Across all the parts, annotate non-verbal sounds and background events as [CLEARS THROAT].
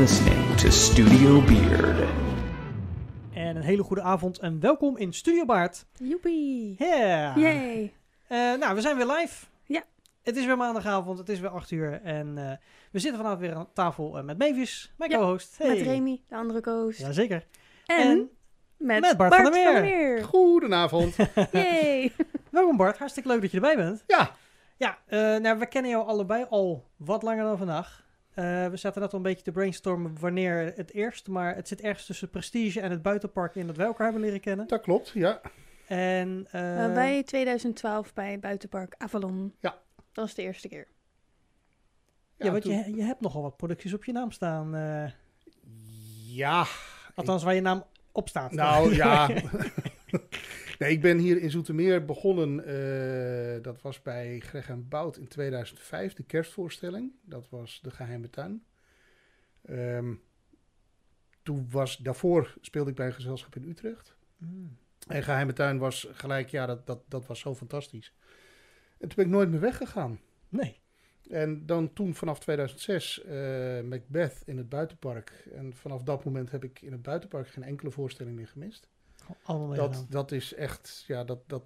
listening to Studio Beard. En een hele goede avond en welkom in Studio Baard. Joepie. Yeah. Yay. Eh, nou, we zijn weer live. Ja. Het is weer maandagavond, het is weer 8 uur en eh, we zitten vanavond weer aan tafel eh, met Mavis, mijn Ja, co-host. Hey. Met Remy, de andere co-host. Jazeker. en, en met, met Bart van der Meer. Meer. Goedenavond. [LAUGHS] Yay. Welkom Bart, hartstikke leuk dat je erbij bent. Ja, Ja, eh, nou, we kennen jou allebei al wat langer dan vandaag. Eh, we zaten net al een beetje te brainstormen wanneer het eerst, maar het zit ergens tussen Prestige en het buitenpark in dat wij elkaar hebben leren kennen. dat klopt. Ja. En, eh, Uh, wij 2012 bij Buitenpark Avalon. Ja. Dat was de eerste keer. ja, want toen- je, je hebt nogal wat producties op je naam staan. eh, Ja. althans, waar je naam op staat. Nou [LAUGHS] ja. [LAUGHS] nee, ik ben hier in Zoetermeer begonnen. eh, dat was bij Greg en Bout in 2005, de kerstvoorstelling. Dat was De Geheime Tuin. Ehm, toen was, daarvoor speelde ik bij een gezelschap in Utrecht. Mm. En Geheime Tuin was gelijk, ja, dat, dat, dat was zo fantastisch. En toen ben ik nooit meer weggegaan. Nee. En dan toen vanaf 2006 eh, Macbeth in het buitenpark. En vanaf dat moment heb ik in het buitenpark geen enkele voorstelling meer gemist. Allemaal Dat, dat is echt, ja, dat, dat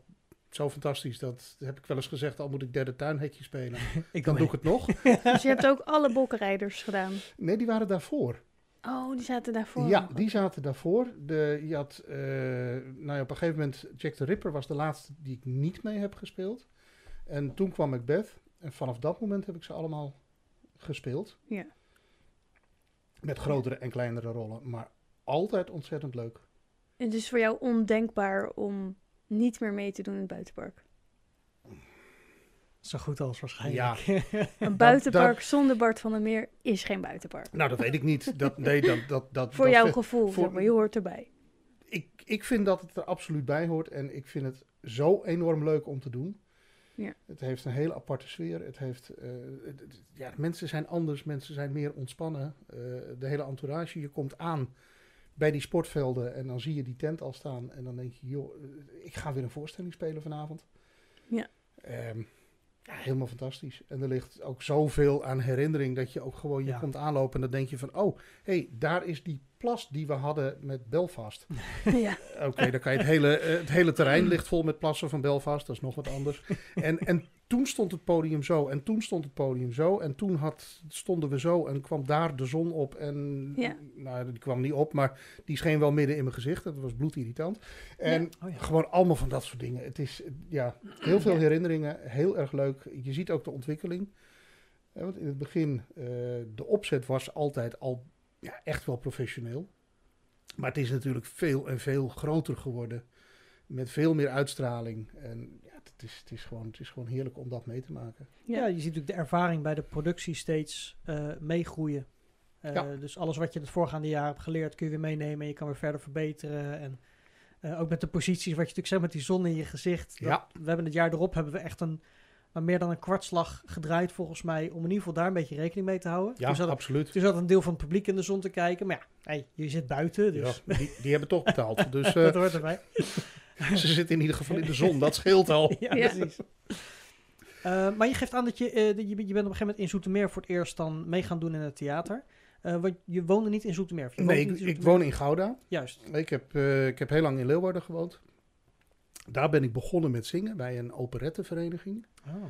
zo fantastisch. Dat heb ik wel eens gezegd, al moet ik derde tuinhekje spelen. [LAUGHS] Ik Dan doe ik het nog. [LAUGHS] Dus je hebt ook alle bokkenrijders gedaan. Nee, die waren daarvoor. Oh, die zaten daarvoor. Ja, die zaten daarvoor. De, je had, eh, nou ja, op een gegeven moment, Jack the Ripper was de laatste die ik niet mee heb gespeeld. En toen kwam Macbeth. En vanaf dat moment heb ik ze allemaal gespeeld. Ja. Met grotere en kleinere rollen. Maar altijd ontzettend leuk. Het is voor jou ondenkbaar om niet meer mee te doen in het buitenpark. Zo goed als waarschijnlijk. [LAUGHS] Een buitenpark zonder Bart van der Meer is geen buitenpark. Nou, dat weet ik niet. Dat, [LAUGHS] nee, dat, dat, dat, Voor dat jouw vind- gevoel, voor- zeg maar. Je hoort erbij. ik, ik vind dat het er absoluut bij hoort. En ik vind het zo enorm leuk om te doen. Ja. Het heeft een hele aparte sfeer. Het heeft, eh, ja, mensen zijn anders. Mensen zijn meer ontspannen. Eh, de hele entourage. Je komt aan bij die sportvelden. En dan zie je die tent al staan. En dan denk je, joh, eh, ik ga weer een voorstelling spelen vanavond. Ja. Ehm, ja, helemaal fantastisch. En er ligt ook zoveel aan herinnering dat je ook gewoon, je Ja. komt aanlopen en dan denk je van, oh, hé, hey, daar is die plas die we hadden met Belfast. [LAUGHS] ja. Oké, dan kan je het hele, eh, het hele terrein ligt vol met plassen van Belfast, dat is nog wat anders. [LAUGHS] En, en toen stond het podium zo, en toen stond het podium zo, en toen had, stonden we zo, en kwam daar de zon op. En, Ja. nou, die kwam niet op, maar die scheen wel midden in mijn gezicht, dat was bloedirritant. En Oh ja. gewoon allemaal van dat soort dingen. Het is, ja, heel veel herinneringen, heel erg leuk. Je ziet ook de ontwikkeling. Want in het begin, eh, de opzet was altijd al ja, echt wel professioneel. Maar het is natuurlijk veel en veel groter geworden. Met veel meer uitstraling. En het is, het is, gewoon, het is gewoon heerlijk om dat mee te maken. Ja, je ziet natuurlijk de ervaring bij de productie steeds eh, meegroeien. Eh, Ja. Dus alles wat je het voorgaande jaar hebt geleerd, kun je weer meenemen en je kan weer verder verbeteren. En eh, ook met de posities, wat je natuurlijk zegt met die zon in je gezicht. dat- Ja. We hebben het jaar erop hebben we echt een, maar meer dan een kwartslag gedraaid volgens mij, om in ieder geval daar een beetje rekening mee te houden. Ja, zat, absoluut. toen zat een deel van het publiek in de zon te kijken, maar ja, hey, je zit buiten, dus Ja, die, die hebben toch betaald. [LAUGHS] Dus eh, dat hoort erbij. [LAUGHS] ze zitten in ieder geval in de zon. Dat scheelt al. [LAUGHS] ja, Ja. precies. Eh, maar je geeft aan dat je, eh, dat je, je bent op een gegeven moment in Zoetermeer voor het eerst dan mee gaan doen in het theater. Eh, want je woonde niet in Zoetermeer. je Nee, ik, ik woon in Gouda. Juist. Ik heb, eh, ik heb heel lang in Leeuwarden gewoond. Daar ben ik begonnen met zingen bij een operettevereniging. Oh.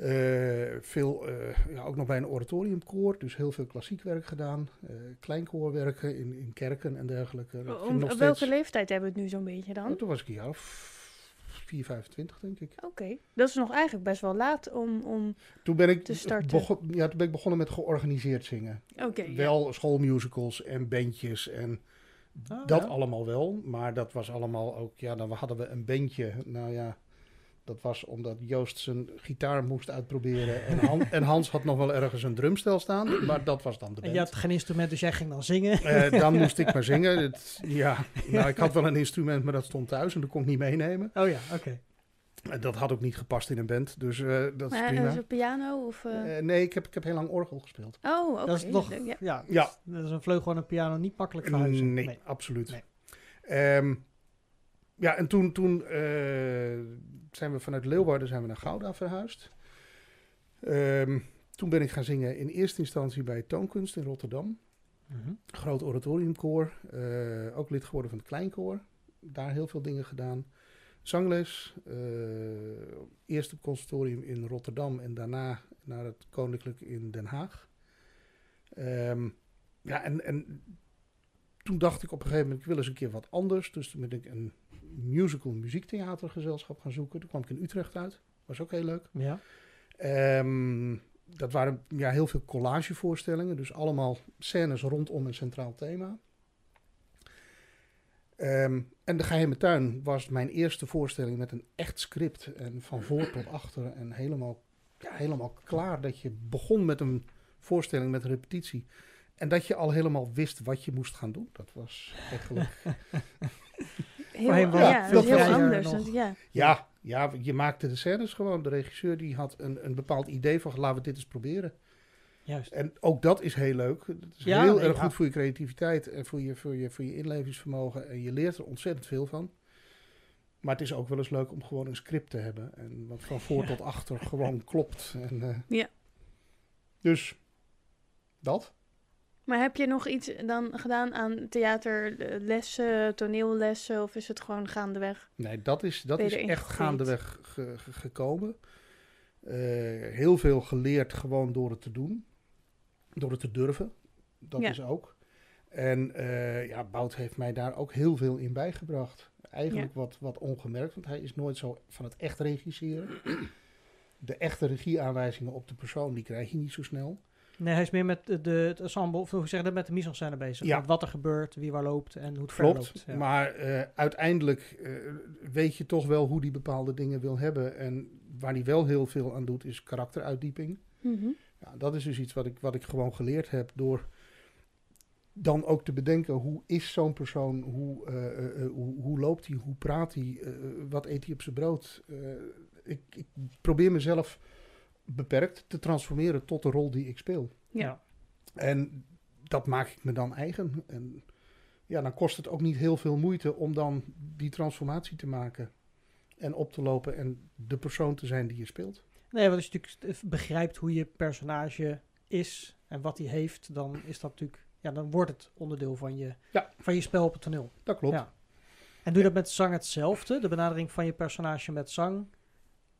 Eh, veel, eh, ja, ook nog bij een oratoriumkoor, dus heel veel klassiek werk gedaan. eh kleinkoorwerken in, in kerken en dergelijke. Om, op welke leeftijd hebben we het nu zo'n beetje dan? Ja, toen was ik een jaar of 4, 25 denk ik. Oké, dat is nog eigenlijk best wel laat om... om... Toen ben ik, Te starten. begon, ja, toen ben ik begonnen met georganiseerd zingen. Oké, ja. Wel schoolmusicals en bandjes en Ah, dat ja. allemaal wel. Maar dat was allemaal ook, ja, dan hadden we een bandje. Nou ja, dat was omdat Joost zijn gitaar moest uitproberen. En, Han- [LAUGHS] en Hans had nog wel ergens een drumstel staan, maar dat was dan de En band. je had geen instrument, dus jij ging dan zingen. Eh, dan moest ik maar zingen. [LAUGHS] Het, ja, nou, ik had wel een instrument, maar dat stond thuis en dat kon ik niet meenemen. Oh ja, oké. En dat had ook niet gepast in een band, dus eh, dat is prima. is het piano of... eh? Eh, nee, ik heb, ik heb heel lang orgel gespeeld. oh, oké. Dat is nog, Ja. dat is een vleugel en een piano niet makkelijk verhuizen. Nee, absoluut. Nee. Ehm, ja, en toen, toen eh, zijn we vanuit Leeuwarden zijn we naar Gouda verhuisd. Ehm, toen ben ik gaan zingen in eerste instantie bij Toonkunst in Rotterdam. Mhm. Groot oratoriumkoor. eh, ook lid geworden van het kleinkoor. Daar heel veel dingen gedaan. Zangles. eh, eerst op het conservatorium in Rotterdam en daarna naar het Koninklijk in Den Haag. Ehm, ja, en, en toen dacht ik op een gegeven moment, ik wil eens een keer wat anders. Dus toen ben ik een musical muziektheatergezelschap gaan zoeken. Toen kwam ik in Utrecht uit. Was ook heel leuk. Ja. Ehm, dat waren ja, heel veel collagevoorstellingen. Dus allemaal scènes rondom een centraal thema. Ehm, en De Geheime Tuin was mijn eerste voorstelling met een echt script. En van voor tot achter. En helemaal, ja, helemaal klaar. Dat je begon met een voorstelling met een repetitie. En dat je al helemaal wist wat je moest gaan doen. Dat was [LAUGHS] eigenlijk... Heel, was ja, dat is heel anders. ja. Ja, ja, je maakte de scènes gewoon. De regisseur die had een, een bepaald idee van laten we dit eens proberen. Juist. En ook dat is heel leuk. Het is Ja, heel nee, erg ja. goed voor je creativiteit en voor je, voor, je, voor je inlevingsvermogen. En je leert er ontzettend veel van. Maar het is ook wel eens leuk om gewoon een script te hebben. En wat van voor Ja. tot achter gewoon klopt. En, eh, Ja. Dus dat. Maar heb je nog iets dan gedaan aan theaterlessen, toneellessen? Of is het gewoon gaandeweg? Nee, dat is, dat is echt gaandeweg ge- ge- gekomen. Eh, heel veel geleerd gewoon door het te doen. Door het te durven. Dat Ja. is ook. En eh, ja, Bout heeft mij daar ook heel veel in bijgebracht. Eigenlijk wat, wat ongemerkt, want hij is nooit zo van het echt regisseren. [CLEARS THROAT] De echte regieaanwijzingen op de persoon, die krijg je niet zo snel. Nee, hij is meer met de, de, het ensemble, of hoe zeg je dat, met de mise-en-scène bezig. Ja. Met wat er gebeurt, wie waar loopt en hoe het Klopt, verloopt. Ja. maar eh, uiteindelijk eh, weet je toch wel hoe die bepaalde dingen wil hebben. En waar hij wel heel veel aan doet, is karakteruitdieping. Mhm. Ja, dat is dus iets wat ik, wat ik gewoon geleerd heb door dan ook te bedenken hoe is zo'n persoon, hoe, eh, eh, eh, hoe, hoe loopt hij, hoe praat hij, eh, wat eet hij op zijn brood. Eh, ik, ik probeer mezelf beperkt te transformeren tot de rol die ik speel. Ja. En dat maak ik me dan eigen. En ja, dan kost het ook niet heel veel moeite om dan die transformatie te maken en op te lopen en de persoon te zijn die je speelt. Nee, want als je natuurlijk begrijpt hoe je personage is en wat hij heeft, dan is dat natuurlijk, ja, dan wordt het onderdeel van je, Ja. van je spel op het toneel. Dat klopt. Ja. En doe je dat met zang hetzelfde? De benadering van je personage met zang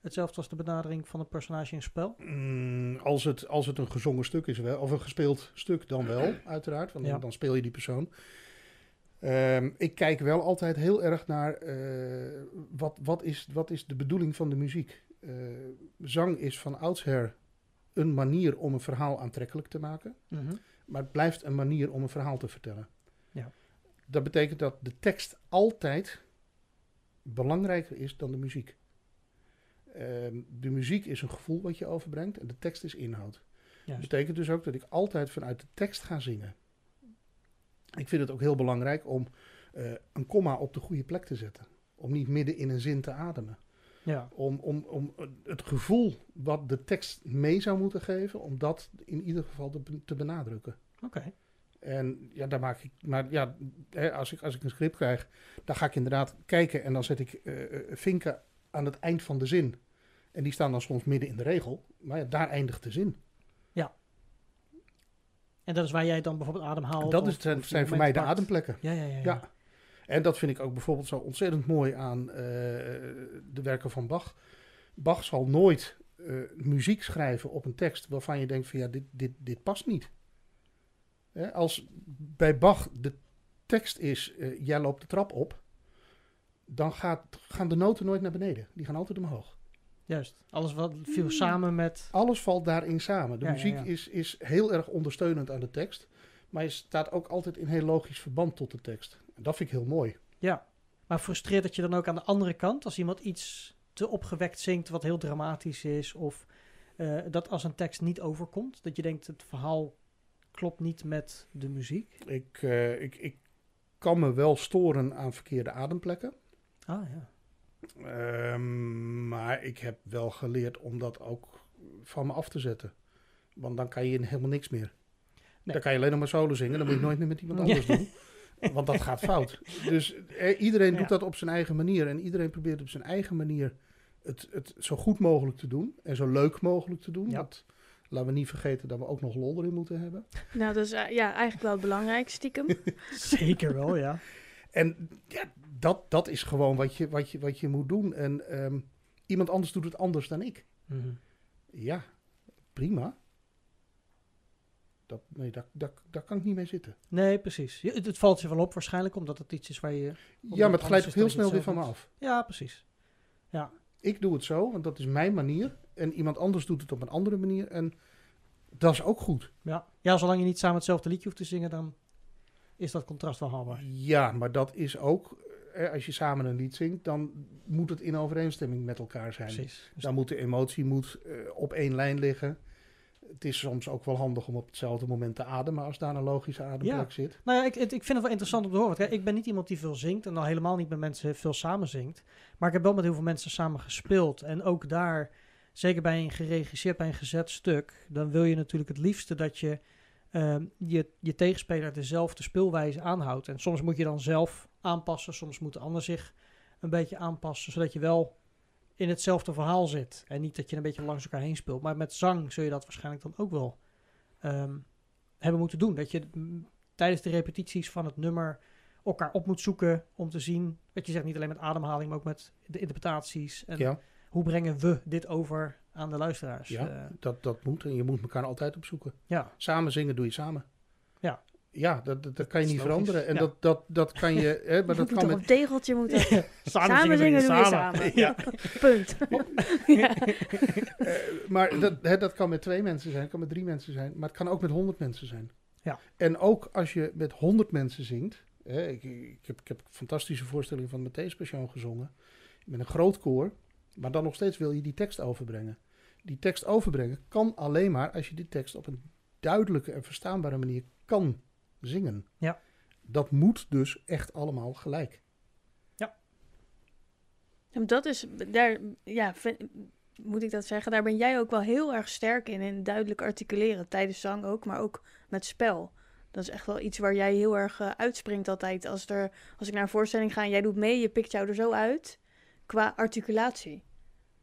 hetzelfde als de benadering van een personage in spel? Mm, als, het, als het een gezongen stuk is, wel, of een gespeeld stuk, dan wel, [CLEARS THROAT] uiteraard. Want dan, Ja. dan speel je die persoon. Ehm, ik kijk wel altijd heel erg naar eh, wat, wat, is, wat is de bedoeling van de muziek. Eh, zang is van oudsher een manier om een verhaal aantrekkelijk te maken. Maar het blijft een manier om een verhaal te vertellen. Ja. Dat betekent dat de tekst altijd belangrijker is dan de muziek. Ehm, de muziek is een gevoel wat je overbrengt en de tekst is inhoud. Dat Juist. betekent dus ook dat ik altijd vanuit de tekst ga zingen. Ik vind het ook heel belangrijk om eh, een komma op de goede plek te zetten. Om niet midden in een zin te ademen. Ja. Om, om, om het gevoel wat de tekst mee zou moeten geven, om dat in ieder geval te, te benadrukken. Oké. En ja, daar maak ik. Maar ja, hè, als, ik, als ik een script krijg, dan ga ik inderdaad kijken en dan zet ik eh, vinken aan het eind van de zin. En die staan dan soms midden in de regel. Maar ja, daar eindigt de zin. En dat is waar jij dan bijvoorbeeld adem haalt? dat of- zijn, of zijn voor mij de pakt? ademplekken. Ja, ja, ja. ja. Ja. En dat vind ik ook bijvoorbeeld zo ontzettend mooi aan eh, de werken van Bach. Bach zal nooit eh, muziek schrijven op een tekst waarvan je denkt van ja, dit, dit, dit past niet. Hè, als bij Bach de tekst is, eh, jij loopt de trap op, dan gaat, gaan de noten nooit naar beneden. Die gaan altijd omhoog. Juist. Alles wat viel samen met... Alles valt daarin samen. De Ja, muziek ja. Is, is heel erg ondersteunend aan de tekst. Maar je staat ook altijd in heel logisch verband tot de tekst. En dat vind ik heel mooi. Ja. Maar frustreert het je dan ook aan de andere kant als iemand iets te opgewekt zingt wat heel dramatisch is of eh, dat als een tekst niet overkomt, dat je denkt het verhaal klopt niet met de muziek? Ik, eh, ik, ik kan me wel storen aan verkeerde ademplekken. Ah ja. Ehm, maar ik heb wel geleerd om dat ook van me af te zetten. Want dan kan je helemaal niks meer. Nee. Dan kan je alleen nog maar solo zingen. Dan moet je nooit meer met iemand Ja. anders doen. Want dat gaat fout. Dus eh, iedereen Ja. doet dat op zijn eigen manier. En iedereen probeert op zijn eigen manier het, het zo goed mogelijk te doen. En zo leuk mogelijk te doen. Ja. Want Laten we niet vergeten dat we ook nog lol erin moeten hebben. Nou, dat is eh, ja, eigenlijk wel het belangrijkste stiekem. [LAUGHS] Zeker wel, ja. En ja, dat, dat is gewoon wat je, wat je, wat je moet doen. En ehm, iemand anders doet het anders dan ik. Mhm. Ja, prima. Dat, nee, daar, daar, daar kan ik niet mee zitten. Nee, precies. Je- Het, het valt je wel op waarschijnlijk, omdat het iets is waar je... Ja, maar het glijdt ook heel dat snel weer van me af. Ja, precies. Ik doe het zo, want dat is mijn manier. En iemand anders doet het op een andere manier. En dat is ook goed. Ja. ja, zolang je niet samen hetzelfde liedje hoeft te zingen, dan is dat contrast wel haalbaar. Ja, maar dat is ook... Als je samen een lied zingt, dan moet het in overeenstemming met elkaar zijn. Precies. Dus Dan moet de emotie moet, eh, op één lijn liggen. Het is soms ook wel handig om op hetzelfde moment te ademen als daar een logische ademplek Ja. zit. Nou ja, ik, ik vind het wel interessant om te horen. Kijk, ik ben niet iemand die veel zingt en al helemaal niet met mensen veel samen zingt. Maar ik heb wel met heel veel mensen samen gespeeld. En ook daar, zeker bij een geregisseerd, bij een gezet stuk, dan wil je natuurlijk het liefste dat je ehm, je, je tegenspeler dezelfde speelwijze aanhoudt. En soms moet je dan zelf aanpassen, soms moet de ander zich een beetje aanpassen, zodat je wel in hetzelfde verhaal zit. En niet dat je een beetje langs elkaar heen speelt. Maar met zang zul je dat waarschijnlijk dan ook wel ehm, hebben moeten doen. Dat je tijdens de repetities van het nummer elkaar op moet zoeken om te zien, wat je zegt, niet alleen met ademhaling, maar ook met de interpretaties. En Ja, hoe brengen we dit over aan de luisteraars? Ja. Eh, dat, dat moet. En je moet elkaar altijd opzoeken. ja. Samen zingen doe je samen. Ja. Ja, dat, dat, dat kan je niet logisch. veranderen. En Ja. dat, dat, dat kan je... Hè, maar dat moet kan toch met... op tegeltje moeten. [LAUGHS] samen, Samen zingen doe je samen. Ja. Punt. [LAUGHS] ja. [LAUGHS] Eh, maar dat, hè, dat kan met twee mensen zijn, het kan met drie mensen zijn, maar het kan ook met honderd mensen zijn. Ja. En ook als je met honderd mensen zingt, hè, ik, ik, heb, ik heb een fantastische voorstelling van Matthäus Passion gezongen, met een groot koor, maar dan nog steeds wil je die tekst overbrengen. Die tekst overbrengen kan alleen maar als je die tekst op een duidelijke en verstaanbare manier kan zingen. Ja. Dat moet dus echt allemaal gelijk. En Dat is, daar, ja, vind- moet ik dat zeggen, daar ben jij ook wel heel erg sterk in, in duidelijk articuleren, tijdens zang ook, maar ook met spel. Dat is echt wel iets waar jij heel erg eh, uitspringt altijd. Als, er, als ik naar een voorstelling ga en jij doet mee, je pikt jou er zo uit, qua articulatie.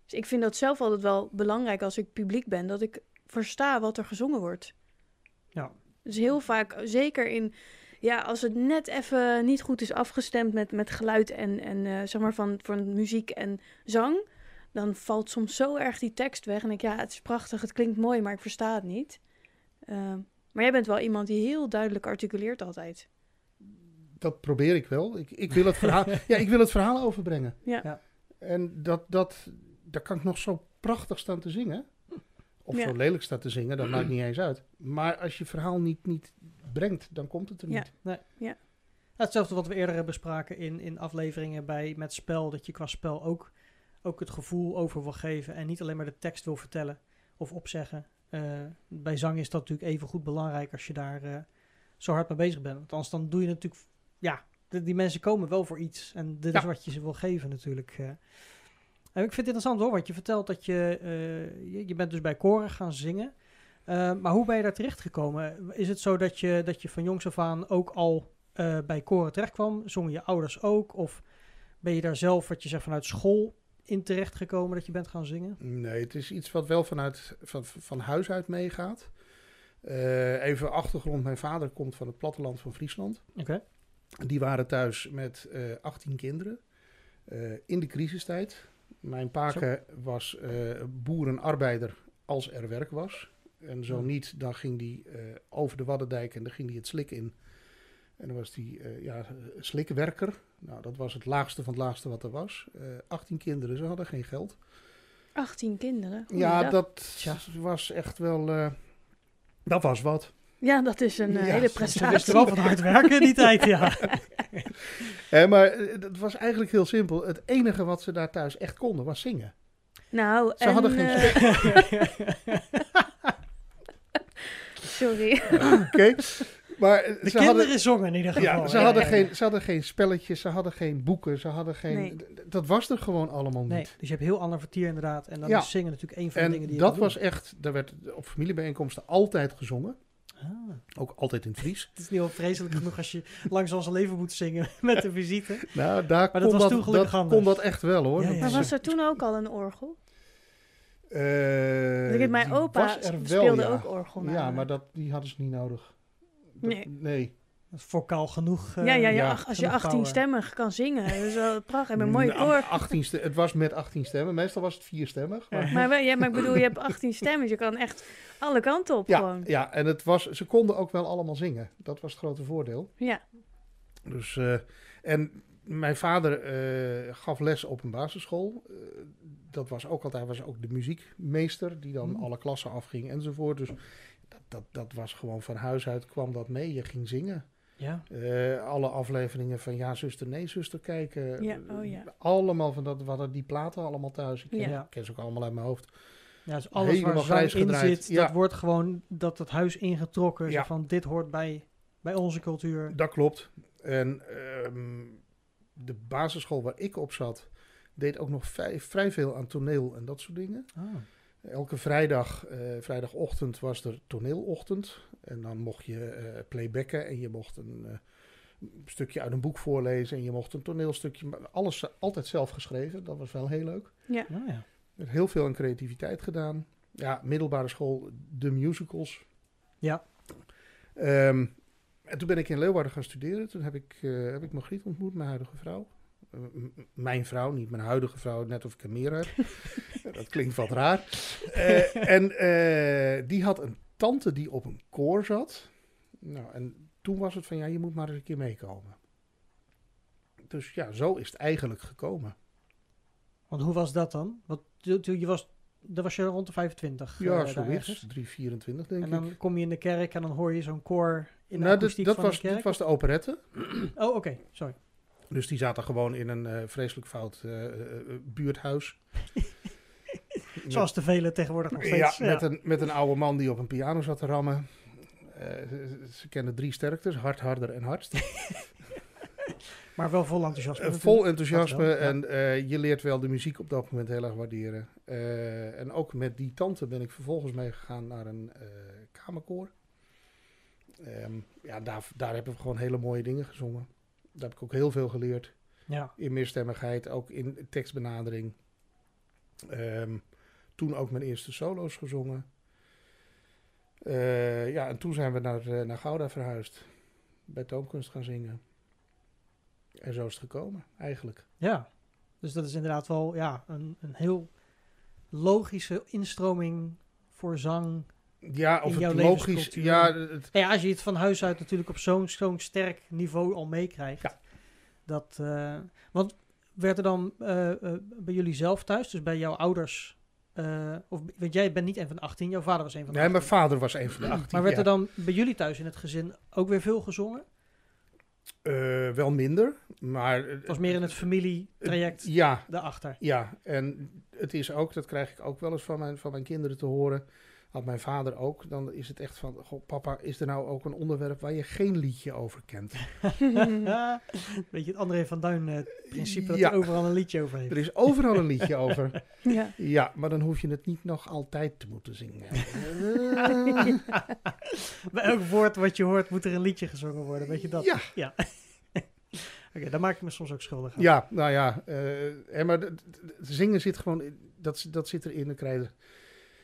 Dus ik vind dat zelf altijd wel belangrijk als ik publiek ben, dat ik versta wat er gezongen wordt. Ja. Dus heel vaak, zeker in, ja, als het net even niet goed is afgestemd met, met geluid en, en eh, zeg maar van, van muziek en zang, dan valt soms zo erg die tekst weg. En ik, ja, het is prachtig, het klinkt mooi, maar ik versta het niet. Eh, maar jij bent wel iemand die heel duidelijk articuleert altijd. Dat probeer ik wel. Ik, ik, wil, het verhaal, [LAUGHS] ja, ik wil het verhaal overbrengen. Ja. Ja. En dat, dat, daar kan ik nog zo prachtig staan te zingen. Of Ja. zo lelijk staan te zingen, dat maakt niet eens uit. Maar als je verhaal niet, niet brengt, dan komt het er Ja. niet. Hetzelfde wat we eerder hebben bespraken in, in afleveringen bij, met spel, dat je qua spel ook, ook het gevoel over wil geven en niet alleen maar de tekst wil vertellen of opzeggen. Eh, bij zang is dat natuurlijk even goed belangrijk als je daar eh, zo hard mee bezig bent. Want anders dan doe je natuurlijk, ja, de- die mensen komen wel voor iets en dit is Ja. wat je ze wil geven natuurlijk. eh. En ik vind het interessant hoor, want je vertelt dat je, eh, je, je bent dus bij koren gaan zingen. Eh, maar hoe ben je daar terecht gekomen? Is het zo dat je, dat je van jongs af aan ook al eh, bij koren terecht kwam? Zongen je ouders ook? Of ben je daar zelf, wat je zegt, vanuit school in terecht gekomen dat je bent gaan zingen? Nee, het is iets wat wel vanuit van, van huis uit meegaat. Even achtergrond, mijn vader komt van het platteland van Friesland. Oké. Die waren thuis met eh 18 kinderen in de crisistijd. Mijn pake was eh boerenarbeider als er werk was. En zo niet, dan ging die eh, over de Waddendijk en dan ging hij het slik in. En dan was die eh, ja, slikwerker. Nou, dat was het laagste van het laagste wat er was. Eh 18 kinderen, ze hadden geen geld. 18 kinderen. Ja, dat Tja. was echt wel. dat was wat. Ja, dat is een eh, Ja, hele ze Ze prestatie. wisten wel van hard werken in die [LAUGHS] tijd, ja. Eh, maar eh, het was eigenlijk heel simpel. Het enige wat ze daar thuis echt konden was zingen. Nou, Ze en, hadden geen eh, [LAUGHS] sorry. Oké. Maar eh, De ze kinderen hadden. zongen in ieder geval. Ja, ze, Ja, hadden ja, ja. Geen, ze hadden geen spelletjes, ze hadden geen boeken, ze hadden geen. Nee. Dat was er gewoon allemaal niet. Nee, dus je hebt heel ander vertier inderdaad. En dan Ja. is zingen natuurlijk een van de dingen En die je dat was doen. echt, daar werd op familiebijeenkomsten altijd gezongen. Ah, Ook altijd in het Fries. [LAUGHS] het is niet wel vreselijk genoeg als je langs ons leven moet zingen [LAUGHS] met de visite. Nou, daar dat kon, was dat, toen gelukkig dat, anders. kon dat echt wel hoor. Ja, Dat ja, Maar was er toen ook al een orgel? Eh, Want ik mijn opa wel, speelde ja. ook orgel. Ja, maar dat, die hadden ze niet nodig. Dat- Nee. nee. Dat is vocaal genoeg. eh, ja, ja, ach, als je genoeg 18 power. stemmig kan zingen, dat is wel [LAUGHS] prachtig. En een mooie Nou, koor. 18 ste- het was met 18 stemmen. Meestal was het vierstemmig. Maar ja, maar ik bedoel, je hebt [LAUGHS] 18 stemmen, dus je kan echt alle kanten op ja, gewoon. ja, en het was, ze konden ook wel allemaal zingen. Dat was het grote voordeel. Ja, Dus, eh, en mijn vader eh, gaf les op een basisschool. Eh, dat was ook altijd, hij was ook de muziekmeester die dan Hmm. alle klassen afging enzovoort. Dus dat, dat, dat was gewoon van huis uit kwam dat mee. Je ging zingen. Ja. Eh, alle afleveringen van Ja, zuster, nee, zuster kijken. Ja, oh ja. Allemaal van dat, we hadden die platen allemaal thuis. Ik ken, Ja. ik ken ze ook allemaal uit mijn hoofd. Ja, dus alles Helemaal waar grijs in zit, Ja. dat wordt gewoon dat het huis ingetrokken. Zo Ja. van dit hoort bij, bij onze cultuur. Dat klopt. En ehm, de basisschool waar ik op zat, deed ook nog vrij, vrij veel aan toneel en dat soort dingen. Ah. Elke vrijdag, eh, vrijdagochtend was er toneelochtend. En dan mocht je eh, playbacken en je mocht een eh, stukje uit een boek voorlezen. En je mocht een toneelstukje, maar alles altijd zelf geschreven. Dat was wel heel leuk. ja. Nou ja. Er werd heel veel aan creativiteit gedaan. Ja, middelbare school, de musicals. Ja. Ehm, en toen ben ik in Leeuwarden gaan studeren. Toen heb ik, eh, heb ik Margriet ontmoet, mijn huidige vrouw. Eh, m- mijn vrouw, niet mijn huidige vrouw, net of ik er meer heb. [LAUGHS] dat klinkt wat raar. Eh, en eh, die had een tante die op een koor zat. Nou, en toen was het van, ja, je moet maar eens een keer meekomen. Dus ja, zo is het eigenlijk gekomen. Want hoe was dat dan? Want je was, was je rond de 25. Ja, daar zoiets. ergens. 324 denk En ik. dan kom je in de kerk en dan hoor je zo'n koor in de nou, dit, akoestiek dat van was, de kerk. dit was de operette. Oh, oké. Sorry. Dus die zaten gewoon in een eh, vreselijk fout eh, buurthuis. [LAUGHS] Zoals de vele tegenwoordig nog ja, steeds. met, Een, met een oude man die op een piano zat te rammen. Eh, ze, ze kennen drie sterktes, hard, harder en hardst. [LAUGHS] [LAUGHS] Maar wel vol enthousiasme. Eh, vol enthousiasme wel, ja. en eh, je leert wel de muziek op dat moment heel erg waarderen. En ook met die tante ben ik vervolgens meegegaan naar een kamerkoor. Ehm, ja, daar, daar hebben we gewoon hele mooie dingen gezongen. Daar heb ik ook heel veel geleerd. Ja. In meerstemmigheid, ook in tekstbenadering. Ehm, toen ook mijn eerste solo's gezongen. Eh, ja, en toen zijn we naar, eh, naar Gouda verhuisd. Bij Toonkunst gaan zingen. En zo is het gekomen, eigenlijk. ja. Dus dat is inderdaad wel ja, een, een heel logische instroming voor zang. Ja, of In jouw het logisch... Ja, het, Nou ja, als je het van huis uit natuurlijk op zo'n zo'n sterk niveau al meekrijgt. Ja. Dat, eh, want werd er dan bij jullie zelf thuis, dus bij jouw ouders... eh, of, want jij bent niet een van de 18, jouw vader was een van de nee, 18. mijn vader was een van de 18. Maar werd ja. er dan bij jullie thuis in het gezin ook weer veel gezongen? Eh, wel minder, maar... Het was meer in het familietraject Ja, daarachter. Ja, en het is ook, dat krijg ik ook wel eens van mijn, van mijn kinderen te horen. Had mijn vader ook. Dan is het echt van: Goh, papa, is er nou ook een onderwerp waar je geen liedje over kent? [LAUGHS] Weet je, het André van Duin eh, principe dat Ja. hij overal een liedje over heeft. Er is overal een liedje over. [LAUGHS] ja. Ja, maar dan hoef je het niet nog altijd te moeten zingen. [LAUGHS] Bij elk woord wat je hoort moet er een liedje gezongen worden, weet je dat? Ja. ja. Oké, daar maak ik me soms ook schuldig aan. Ja, nou ja, eh, hè, maar zingen zit gewoon, dat, dat zit erin. Dan krijg je,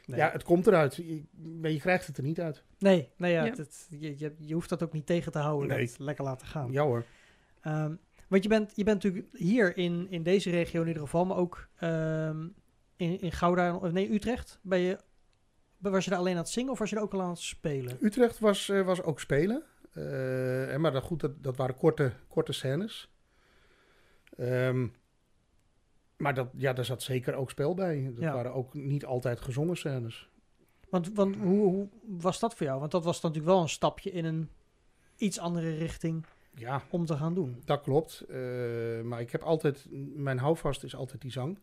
Nee. Ja, het komt eruit, je, maar je krijgt het er niet uit. nee, nee ja, Ja. het- het- je, je, hoeft dat ook niet tegen te houden. Nee. Dat lekker laten gaan. Ja hoor. Ehm, want je bent, je bent natuurlijk hier in, in deze regio in ieder geval, maar ook ehm, in, in Gouda, of nee, Utrecht. Ben je, was je daar alleen aan het zingen of was je er ook al aan het spelen? Utrecht was, eh, was ook spelen. Eh, en maar dat, goed, dat, dat waren korte, korte scènes. Ehm, maar dat, ja, daar zat zeker ook spel bij. Dat Ja. waren ook niet altijd gezongen scènes. Want, want hoe, hoe was dat voor jou? Want dat was natuurlijk wel een stapje in een iets andere richting Ja, om te gaan doen. dat klopt. Eh, maar ik heb altijd, mijn houvast is altijd die zang.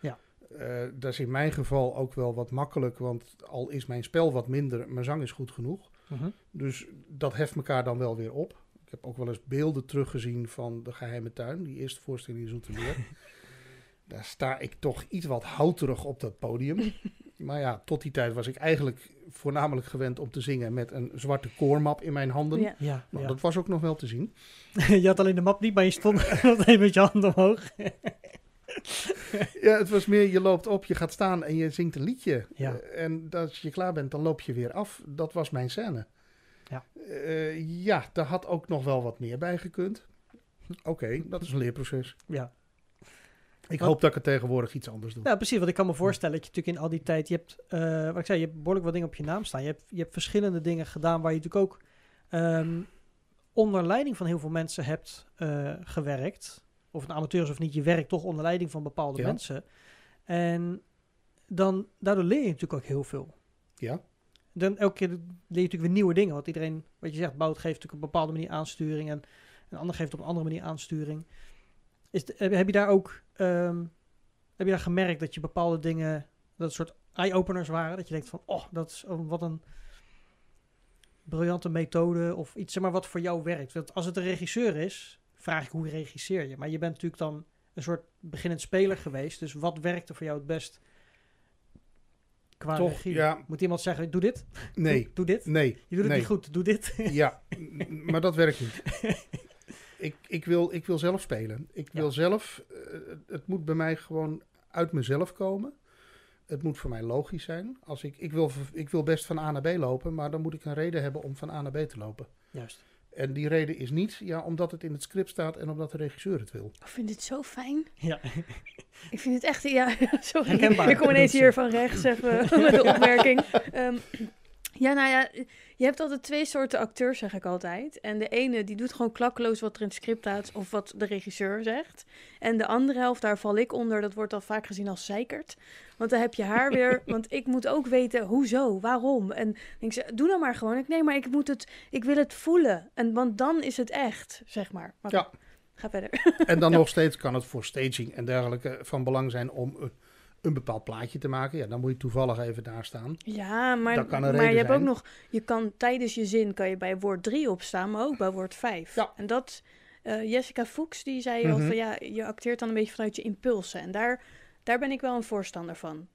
Ja. Eh, dat is in mijn geval ook wel wat makkelijk, want al is mijn spel wat minder, mijn zang is goed genoeg. Mhm. Dus dat heft elkaar dan wel weer op. Ik heb ook wel eens beelden teruggezien van De Geheime Tuin, die eerste voorstelling in Zoetermeer. [LAUGHS] Daar sta ik toch iets wat houterig op dat podium. [LAUGHS] maar ja, tot die tijd was ik eigenlijk voornamelijk gewend om te zingen met een zwarte koormap in mijn handen. Ja. Ja, Nou, ja. Dat was ook nog wel te zien. [LAUGHS] je had alleen de map niet, maar je stond [LAUGHS] meteen met je handen omhoog. ja, het was meer, je loopt op, je gaat staan en je zingt een liedje. Ja. Eh, en als je klaar bent, dan loop je weer af. Dat was mijn scène. Ja. Eh, ja, daar had ook nog wel wat meer bij gekund. Oké, dat is een leerproces. Ja. Ik Want- hoop dat ik het tegenwoordig iets anders doe. ja, precies. Want ik kan me voorstellen dat je natuurlijk in al die tijd... Je hebt, eh, wat ik zei, je hebt behoorlijk wat dingen op je naam staan. Je hebt, je hebt verschillende dingen gedaan waar je natuurlijk ook ehm, onder leiding van heel veel mensen hebt eh, gewerkt. Of het amateur is of niet, je werkt toch onder leiding van bepaalde Ja. mensen. En dan, daardoor leer je natuurlijk ook heel veel. Ja. Dan elke keer leer je natuurlijk weer nieuwe dingen. Want iedereen, wat je zegt, bouwt geeft natuurlijk op een bepaalde manier aansturing. En een ander geeft op een andere manier aansturing. Is het- heb, je daar ook ehm, heb je daar gemerkt dat je bepaalde dingen, dat soort eye-openers waren? Dat je denkt van, oh, dat is oh, wat een briljante methode of iets, zeg maar, wat voor jou werkt. Want als het een regisseur is, vraag ik hoe regisseer je? Maar je bent natuurlijk dan een soort beginnend speler geweest. Dus wat werkte voor jou het best qua Toch, regie? ja, Moet iemand zeggen, doe dit? nee, Doe, doe dit? nee. Je doet het nee. niet goed, doe dit. Ja, [LAUGHS] maar dat werkt niet. [LAUGHS] Ik, ik, wil, ik wil zelf spelen. Ik Ja. wil zelf, eh, het- het moet bij mij gewoon uit mezelf komen. Het moet voor mij logisch zijn. Als ik, ik, wil, ik wil best van A naar B lopen, maar dan moet ik een reden hebben om van A naar B te lopen. Juist. En die reden is niet ja, omdat het in het script staat en omdat de regisseur het wil. Ik vind dit zo fijn. Ja. Ik vind het echt, ja, [LAUGHS] sorry. Herkenbaar. Ik kom ineens hier van rechts even [LAUGHS] met de opmerking. Ehm, ja, nou ja, je hebt altijd twee soorten acteurs, zeg ik altijd. En de ene, die doet gewoon klakkeloos wat er in het script staat of wat de regisseur zegt. En de andere helft, daar val ik onder, dat wordt al vaak gezien als zeikert. Want dan heb je haar weer, [LAUGHS] want ik moet ook weten, hoezo, waarom? En denk ze, doe dan maar gewoon. Ik, nee, maar ik moet het, ik wil het voelen. En, want dan is het echt, zeg maar. maar Ja. Ga verder. En dan [LAUGHS] nog steeds kan het voor staging en dergelijke van belang zijn om een, bepaald plaatje te maken. Ja, dan moet je toevallig even daar staan. Ja, maar, maar je hebt ook nog, je kan tijdens je zin kan je bij woord 3 opstaan, maar ook bij woord 5. Ja. En dat, eh, Jessica Fuchs, die zei al Mhm. van ja, je acteert dan een beetje vanuit je impulsen. En daar, daar ben ik wel een voorstander van.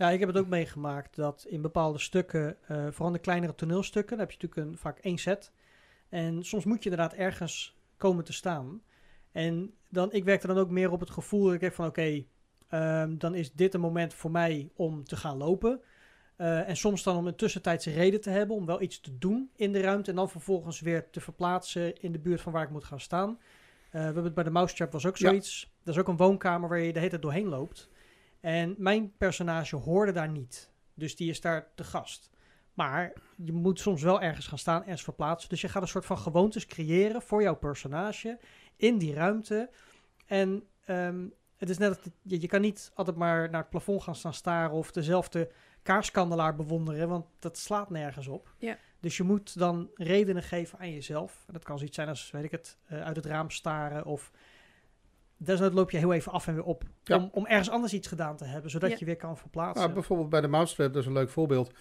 Ja, ik heb het ook meegemaakt dat in bepaalde stukken, eh, vooral de kleinere toneelstukken, dan heb je natuurlijk een, vaak één set. En soms moet je inderdaad ergens komen te staan. En dan, ik werkte dan ook meer op het gevoel dat ik denk van oké, ehm, dan is dit een moment voor mij om te gaan lopen. Eh, en soms dan om een tussentijdse reden te hebben om wel iets te doen in de ruimte en dan vervolgens weer te verplaatsen in de buurt van waar ik moet gaan staan. Eh, we hebben het bij de Mousetrap was ook Ja. zoiets. Dat is ook een woonkamer waar je de hele tijd doorheen loopt. En mijn personage hoorde daar niet. Dus die is daar te gast. Maar je moet soms wel ergens gaan staan, ergens verplaatsen. Dus je gaat een soort van gewoontes creëren voor jouw personage in die ruimte. En ehm, het is net, dat je, je kan niet altijd maar naar het plafond gaan staan staren of dezelfde kaarskandelaar bewonderen, want dat slaat nergens op. Ja. Dus je moet dan redenen geven aan jezelf. En dat kan zoiets zijn als, weet ik het, eh, uit het raam staren of desnoods loop je heel even af en weer op. Ja. Om, om ergens anders iets gedaan te hebben, zodat Ja. je weer kan verplaatsen. Nou, bijvoorbeeld bij de Mousetrap, dat is een leuk voorbeeld.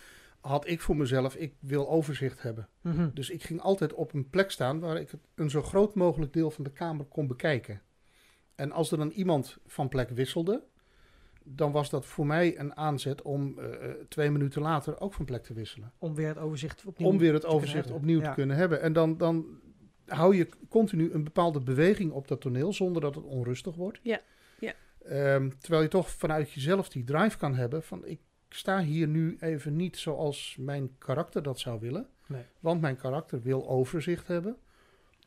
Had ik voor mezelf, ik wil overzicht hebben. Mhm. Dus ik ging altijd op een plek staan waar ik het- een zo groot mogelijk deel van de kamer kon bekijken. En als er dan iemand van plek wisselde, dan was dat voor mij een aanzet om eh, eh, twee minuten later ook van plek te wisselen. Om weer het overzicht opnieuw Om weer het overzicht opnieuw Ja. te kunnen hebben. En dan, dan hou je continu een bepaalde beweging op dat toneel zonder dat het onrustig wordt. Ja, ja. Ehm, terwijl je toch vanuit jezelf die drive kan hebben van ik sta hier nu even niet zoals mijn karakter dat zou willen. Nee. Want mijn karakter wil overzicht hebben.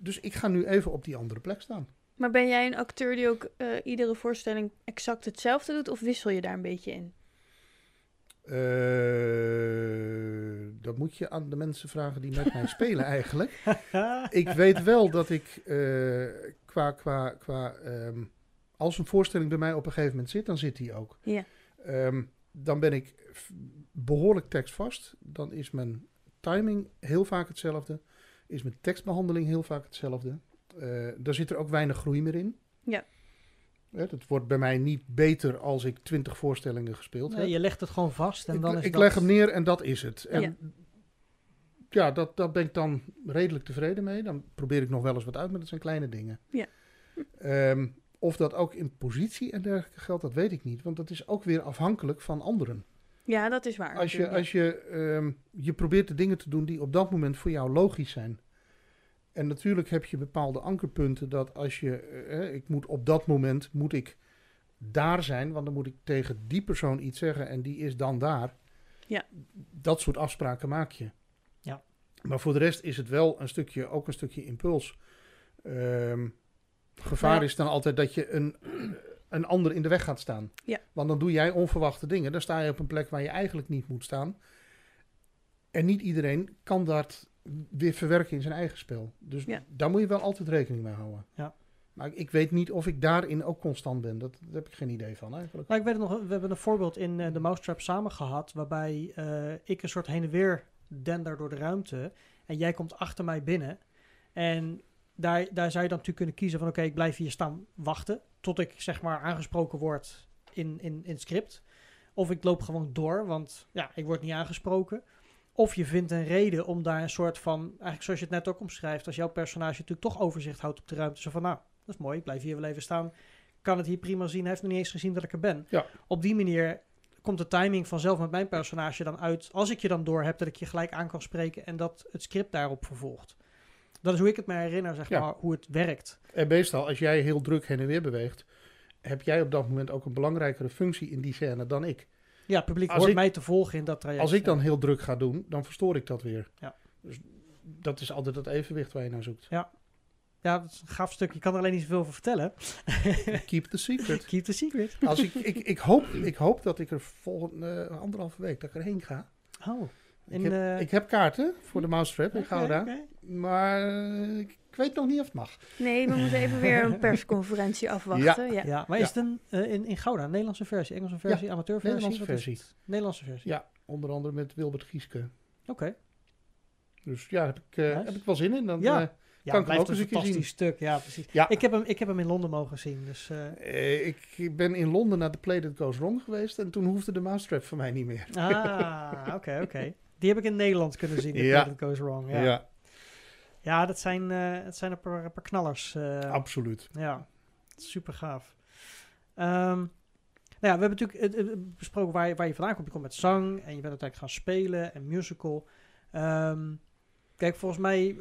Dus ik ga nu even op die andere plek staan. Maar ben jij een acteur die ook eh, iedere voorstelling exact hetzelfde doet of wissel je daar een beetje in? Eh, dat moet je aan de mensen vragen die met mij spelen [LAUGHS] eigenlijk. [LAUGHS] Ik weet wel dat ik eh, qua, qua, qua ehm, als een voorstelling bij mij op een gegeven moment zit, dan zit die ook. Ja. Ehm, dan ben ik behoorlijk tekstvast. Dan is mijn timing heel vaak hetzelfde. Is mijn tekstbehandeling heel vaak hetzelfde. Eh daar zit er ook weinig groei meer in. Ja. Het wordt bij mij niet beter als ik twintig voorstellingen gespeeld Nee, heb. je legt het gewoon vast en ik dan is ik dat... leg hem neer en dat is het. En Ja. ja, dat, dat ben ik dan redelijk tevreden mee. Dan probeer ik nog wel eens wat uit, maar dat zijn kleine dingen. Ja. Ehm, of dat ook in positie en dergelijke geldt, dat weet ik niet. Want dat is ook weer afhankelijk van anderen. Ja, dat is waar. Als je, natuurlijk. als je, ehm, je probeert de dingen te doen die op dat moment voor jou logisch zijn. En natuurlijk heb je bepaalde ankerpunten dat als je, eh, ik moet op dat moment, moet ik daar zijn, want dan moet ik tegen die persoon iets zeggen en die is dan daar. Ja. Dat soort afspraken maak je. Ja. Maar voor de rest is het wel een stukje, ook een stukje impuls. Ehm, gevaar Ja. is dan altijd dat je een, een ander in de weg gaat staan. Ja. Want dan doe jij onverwachte dingen. Dan sta je op een plek waar je eigenlijk niet moet staan. En niet iedereen kan dat weer verwerken in zijn eigen spel. Dus Ja. daar moet je wel altijd rekening mee houden. Ja. Maar ik- weet niet of ik daarin ook constant ben. Dat, daar heb ik geen idee van eigenlijk. Nou, ik weet het nog, we hebben een voorbeeld in eh, de Mousetrap samen gehad, waarbij eh, ik een soort heen en weer dender door de ruimte en jij komt achter mij binnen. En daar, daar zou je dan natuurlijk kunnen kiezen van oké, ik blijf hier staan wachten tot ik zeg maar aangesproken word in, in, in het script. Of ik loop gewoon door, want ja, ik word niet aangesproken. Of je vindt een reden om daar een soort van, eigenlijk zoals je het net ook omschrijft, als jouw personage natuurlijk toch overzicht houdt op de ruimte. Zo van nou, dat is mooi, ik blijf hier wel even staan. Kan het hier prima zien, hij heeft nog niet eens gezien dat ik er ben. Ja. Op die manier komt de timing vanzelf met mijn personage dan uit. Als ik je dan door heb, dat ik je gelijk aan kan spreken en dat het script daarop vervolgt. Dat is hoe ik het me herinner, zeg Ja. maar, hoe het werkt. En meestal, als jij heel druk heen en weer beweegt, heb jij op dat moment ook een belangrijkere functie in die scène dan ik. Ja, het publiek Als hoort ik- mij te volgen in dat traject. Als ik dan Ja. heel druk ga doen, dan verstoor ik dat weer. Ja. Dus dat is altijd het evenwicht waar je naar zoekt. Ja, dat is een gaaf stuk. Je kan er alleen niet zoveel over vertellen. [LAUGHS] Keep the secret. [LAUGHS] Keep the secret. Als ik, ik, ik, hoop, ik hoop dat ik er volgende eh, anderhalve week dat ik erheen ga. Oh. Ik, In, heb, eh, ik heb kaarten voor de Mousetrap in oké, Gouda. oké. Maar eh, ik weet nog niet of het mag. Nee, we moeten even weer een persconferentie afwachten. Ja. Ja, maar Ja. is het een, eh, in, in Gouda, een Nederlandse versie, Engelse versie, amateurversie? Nederlandse versie. Nederlandse versie. Ja, onder andere met Wilbert Gieske. Oké. Dus ja, heb ik, eh, Nice. heb ik wel zin in. Dan, Ja. eh, Ja, Kan ik blijft ook eens een een keer fantastisch stuk. Ja, precies. Ja. Ik, heb hem, ik heb hem in Londen mogen zien. Dus, eh, eh, ik ben in Londen naar The Play That Goes Wrong geweest. En toen hoefde de Mousetrap voor mij niet meer. ah, oké, oké. Die heb ik in Nederland kunnen zien. The Ja. Play That Goes Wrong. Ja, Ja, ja. dat zijn, eh het zijn een paar, een paar knallers. eh, absoluut. Ja, super gaaf. Ehm, nou ja, we hebben natuurlijk besproken waar je, waar je vandaan komt. Je komt met zang en je bent uiteindelijk gaan spelen en musical. Ehm, kijk, volgens mij,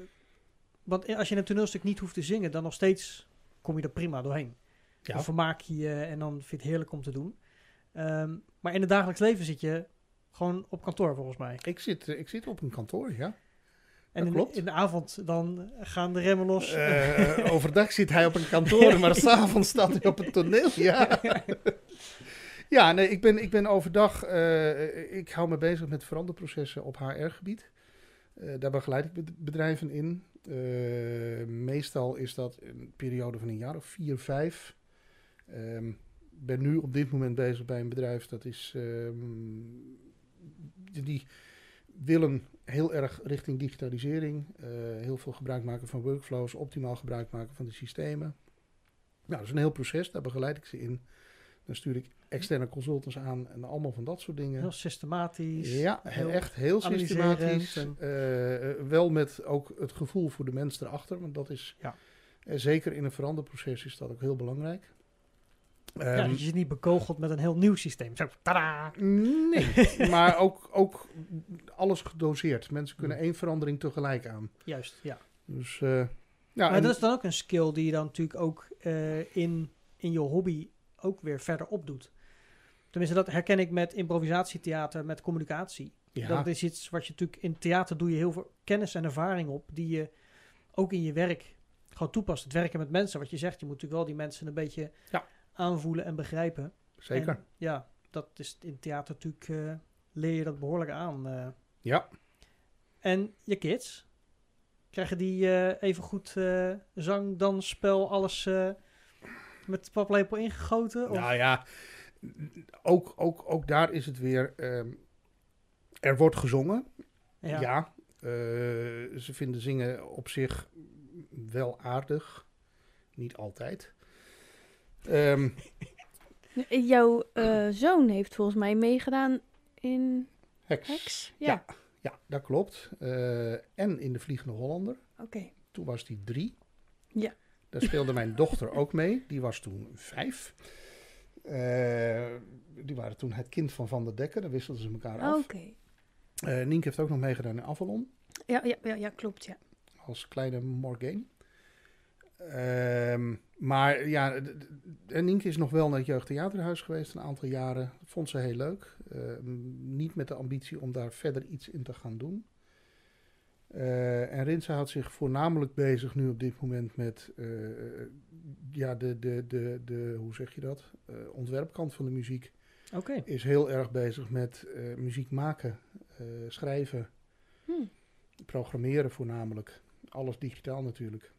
want als je een toneelstuk niet hoeft te zingen, dan nog steeds kom je er prima doorheen. Ja. Dan vermaak je je en dan vind je het heerlijk om te doen. Ehm, maar in het dagelijks leven zit je gewoon op kantoor, volgens mij. Ik zit, eh, ik zit op een kantoor, ja. En in, de avond dan gaan de remmen los. Eh, overdag zit hij op een kantoor, maar [LAUGHS] s'avonds staat hij op een toneel. Ja, [LAUGHS] ja nee, ik ben, ik ben overdag, eh, ik hou me bezig met veranderprocessen op HR-gebied. Eh, daar begeleid ik bed- bedrijven in. Eh, meestal is dat een periode van een jaar of vier, vijf. Ehm, Ik ben nu op dit moment bezig bij een bedrijf dat is. ehm, die willen heel erg richting digitalisering. eh, heel veel gebruik maken van workflows, optimaal gebruik maken van de systemen. Nou, dat is een heel proces, daar begeleid ik ze in. Dan stuur ik externe consultants aan en allemaal van dat soort dingen. Heel systematisch. Ja, heel echt heel systematisch. en- Eh, eh, wel met ook het gevoel voor de mens erachter. Want dat is, Ja. zeker in een veranderproces is dat ook heel belangrijk. Ja, Ehm, dat je zit niet bekogeld met een heel nieuw systeem. Zo, tada! nee, [LAUGHS] maar ook, ook alles gedoseerd. Mensen kunnen één verandering tegelijk aan. Juist, ja. Dus, eh, ja, maar en- dat is dan ook een skill die je dan natuurlijk ook eh, in, in je hobby ook weer verder opdoet. Tenminste, dat herken ik met improvisatietheater, met communicatie. ja, Dat is iets wat je natuurlijk in theater doe je heel veel kennis en ervaring op, die je ook in je werk gewoon toepast. Het werken met mensen, wat je zegt, je moet natuurlijk wel die mensen een beetje Ja. Aanvoelen en begrijpen. zeker. En ja, dat is in theater natuurlijk, eh, leer je dat behoorlijk aan. eh. ja. En je kids, krijgen die eh, even goed zang, dans, spel, alles met de paplepel ingegoten? Of? Nou ja, ook, ook, ook daar is het weer. ehm, er wordt gezongen. Ja. eh, ze vinden zingen op zich wel aardig. Niet altijd. Ehm, Jouw eh, zoon heeft volgens mij meegedaan in. Hex. Ja, Ja. Ja, dat klopt. Eh, en in de Vliegende Hollander. oké. Toen was die drie. Ja. Daar speelde mijn dochter [LAUGHS] ook mee. Die was toen vijf. Eh, die waren toen het kind van Van der Dekker. Daar wisselden ze elkaar af. Oké. Nienke heeft ook nog meegedaan in Avalon. Ja, ja, ja, ja, klopt, ja. Als kleine Morgane. Ehm, maar ja, en Nienke is nog wel naar het jeugdtheaterhuis geweest een aantal jaren. Vond ze heel leuk. Ehm, niet met de ambitie om daar verder iets in te gaan doen. Eh, en Rinse houdt zich voornamelijk bezig nu op dit moment met eh, ja, de, de, de, de, hoe zeg je dat? Eh, ontwerpkant van de muziek. Oké. Is heel erg bezig met muziek maken, schrijven, Hm. programmeren voornamelijk. Alles digitaal natuurlijk.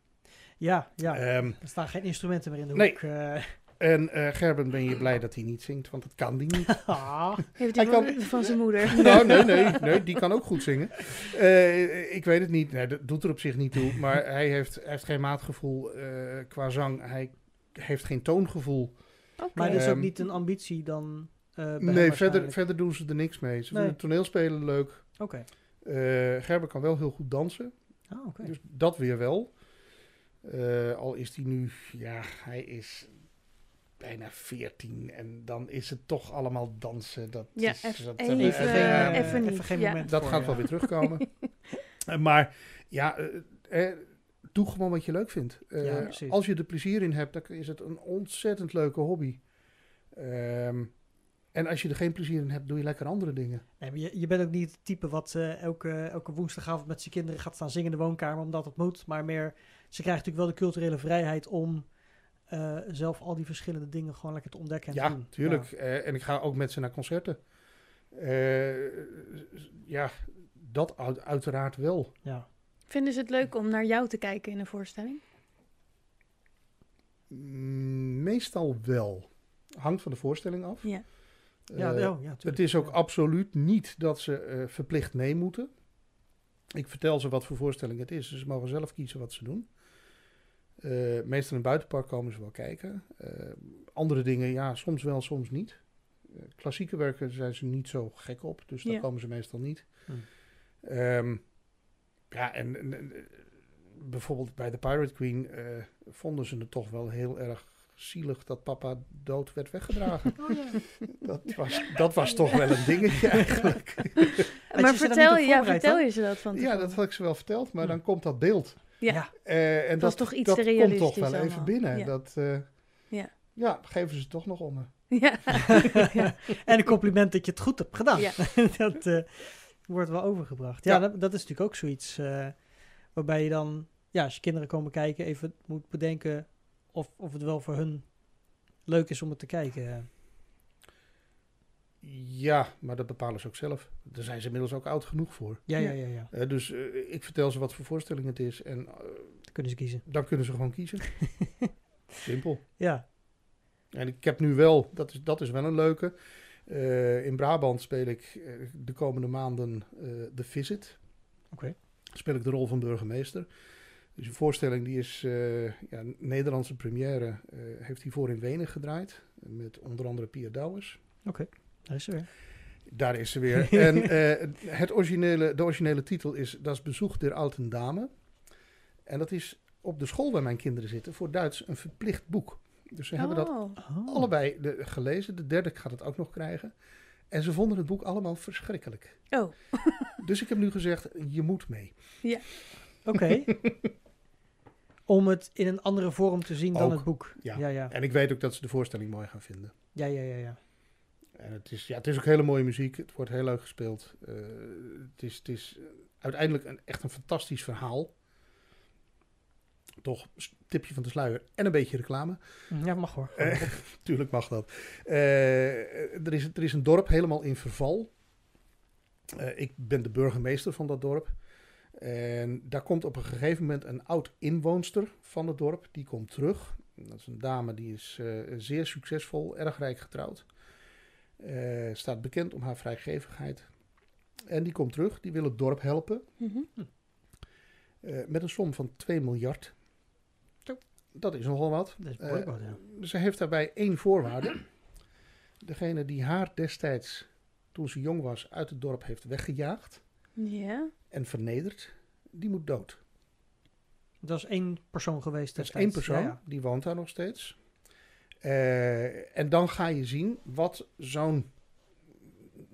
Ja, ja. Ehm, er staan geen instrumenten meer in de Nee. hoek. eh. en eh, Gerben ben je blij dat hij niet zingt, want dat kan die niet. [LAUGHS] Ah. Heeft Hij kan- van zijn moeder. [LAUGHS] nou, nee, nee, nee, die kan ook goed zingen. Eh, ik weet het niet, nee, dat doet er op zich niet toe. Maar [LAUGHS] hij heeft, hij heeft geen maatgevoel eh, qua zang. Hij heeft geen toongevoel. Maar dat is ook Ehm, niet een ambitie dan eh, nee, verder, verder doen ze er niks mee. Ze Nee. vinden toneelspelen leuk. Oké. Eh, Gerben kan wel heel goed dansen. Ah, oké. Dus dat weer wel. Eh, al is hij nu, ja, hij is bijna 14 en dan is het toch allemaal dansen. Dat Ja, is, dat, even, eh, even, eh, geen, even eh, niet, even geen ja. moment dat voor, gaat ja. wel weer terugkomen. [LAUGHS] Eh, maar ja, eh, eh, doe gewoon wat je leuk vindt. Eh, als je er plezier in hebt, dan is het een ontzettend leuke hobby. Ehm, en als je er geen plezier in hebt, doe je lekker andere dingen. Nee, maar je, je bent ook niet het type wat eh, elke, elke woensdagavond met zijn kinderen gaat staan zingen in de woonkamer omdat het moet. Maar meer, ze krijgen natuurlijk wel de culturele vrijheid om eh, zelf al die verschillende dingen gewoon lekker te ontdekken en Ja, te doen. tuurlijk. Eh, en ik ga ook met ze naar concerten. Eh, ja, dat uit- uiteraard wel. Ja. ja. Vinden ze het leuk om naar jou te kijken in een voorstelling? Mm, Meestal wel. Hangt van de voorstelling af. Ja. Ja, Eh, ja, ja, tuurlijk. het is ook Ja. absoluut niet dat ze eh, verplicht mee moeten. Ik vertel ze wat voor voorstelling het is. Dus ze mogen zelf kiezen wat ze doen. Eh, meestal in het buitenpark komen ze wel kijken. Eh, andere dingen, ja, soms wel, soms niet. Eh, klassieke werken zijn ze niet zo gek op. Dus daar Ja. komen ze meestal niet. Hm. Ehm, ja, en, en- en, bijvoorbeeld bij de Pirate Queen eh, vonden ze het toch wel heel erg zielig dat papa dood werd weggedragen. [LAUGHS] Oh, ja. Dat was, dat was toch wel een dingetje [LAUGHS] eigenlijk. Je maar vertel, op ja, vertel je ze dat van ja, dat had ik ze wel verteld, maar dan komt dat beeld. Ja. Ja. Eh, en was dat, toch iets dat te komt toch wel even binnen. Ja. Dat, eh, Ja. ja, geven ze toch nog om me. [LAUGHS] Ja. [LAUGHS] ja. En een compliment dat je het goed hebt gedaan. Ja. [LAUGHS] dat eh, wordt wel overgebracht. Ja, Ja. Dat, dat is natuurlijk ook zoiets eh, waarbij je dan, ja, als je kinderen komen kijken, even moet bedenken of, of het wel voor hun leuk is om het te kijken. Ja, maar dat bepalen ze ook zelf. Daar zijn ze inmiddels ook oud genoeg voor. Ja, ja, Ja. ja. Eh, dus eh, ik vertel ze wat voor voorstelling het is en eh, Dan kunnen ze kiezen. dan kunnen ze gewoon kiezen. [LAUGHS] Simpel. Ja, En ik heb nu wel, dat is, dat is wel een leuke. Eh, in Brabant speel ik de komende maanden eh The Visit. Oké. Speel ik de rol van burgemeester. Dus een voorstelling die is eh ja, Nederlandse première. eh, heeft hiervoor in Wenen gedraaid. Met onder andere Pia Douwes. Daar is ze weer. Daar is ze weer. [LAUGHS] en eh, het originele, de originele titel is Das Bezoek der Alten Dame. En dat is op de school waar mijn kinderen zitten voor Duits een verplicht boek. Dus ze hebben dat Oh. Oh. allebei de, gelezen. De derde gaat het ook nog krijgen. En ze vonden het boek allemaal verschrikkelijk. Oh. [LAUGHS] Dus ik heb nu gezegd, je moet mee. Oké. [LAUGHS] Om het in een andere vorm te zien dan het boek. ja. Ja, ja. En ik weet ook dat ze de voorstelling mooi gaan vinden. Ja, ja, ja, ja. En het is, ja, het is ook hele mooie muziek. Het wordt heel leuk gespeeld. Eh, het is, het is eh, uiteindelijk een, echt een fantastisch verhaal. Toch, tipje van de sluier en een beetje reclame. Ja, mag hoor. Eh, [LAUGHS] tuurlijk mag dat. Er, is, er is een dorp helemaal in verval. Ik ben de burgemeester van dat dorp. En daar komt op een gegeven moment een oud inwoonster van het dorp. Die komt terug. Dat is een dame die is zeer succesvol, erg rijk getrouwd. Eh, staat bekend om haar vrijgevigheid. En die komt terug, die wil het dorp helpen. Mhm. eh, met een som van 2 miljard. Zo. Dat is nogal wat. Dat is Eh, wat, ja. Ze heeft daarbij één voorwaarde. Degene die haar destijds, toen ze jong was, uit het dorp heeft weggejaagd Ja. en vernederd, die moet dood. Dat is één persoon geweest Dat is destijds. één persoon, Ja, die woont daar nog steeds. Eh, en dan ga je zien wat zo'n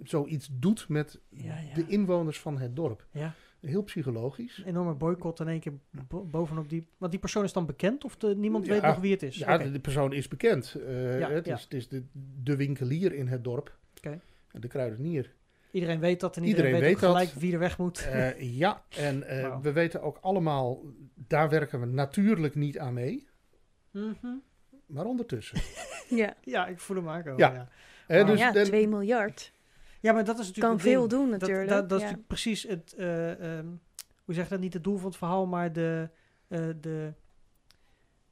zoiets doet met Ja, ja. de inwoners van het dorp. Ja. Heel psychologisch. Een enorme boycott in één keer bo- bovenop die... Want die persoon is dan bekend of de, niemand weet nog wie het is? Ja, de, persoon is bekend. Ja, het. Is, het is de, de winkelier in het dorp. Oké. En De kruidenier. Iedereen weet dat en iedereen, Iedereen weet, gelijk wie er weg moet. Eh, ja, en we weten ook allemaal, daar werken we natuurlijk niet aan mee. Mhm. Maar ondertussen. [LAUGHS] Ja, Ja, ik voel hem aankomen. Ja. Ja, dus ja de- 2 miljard. ja maar dat is natuurlijk Kan veel doen natuurlijk. Dat, dat, is ja. natuurlijk precies het... eh, ehm, hoe zeg je dat? Niet het doel van het verhaal, maar de... eh, de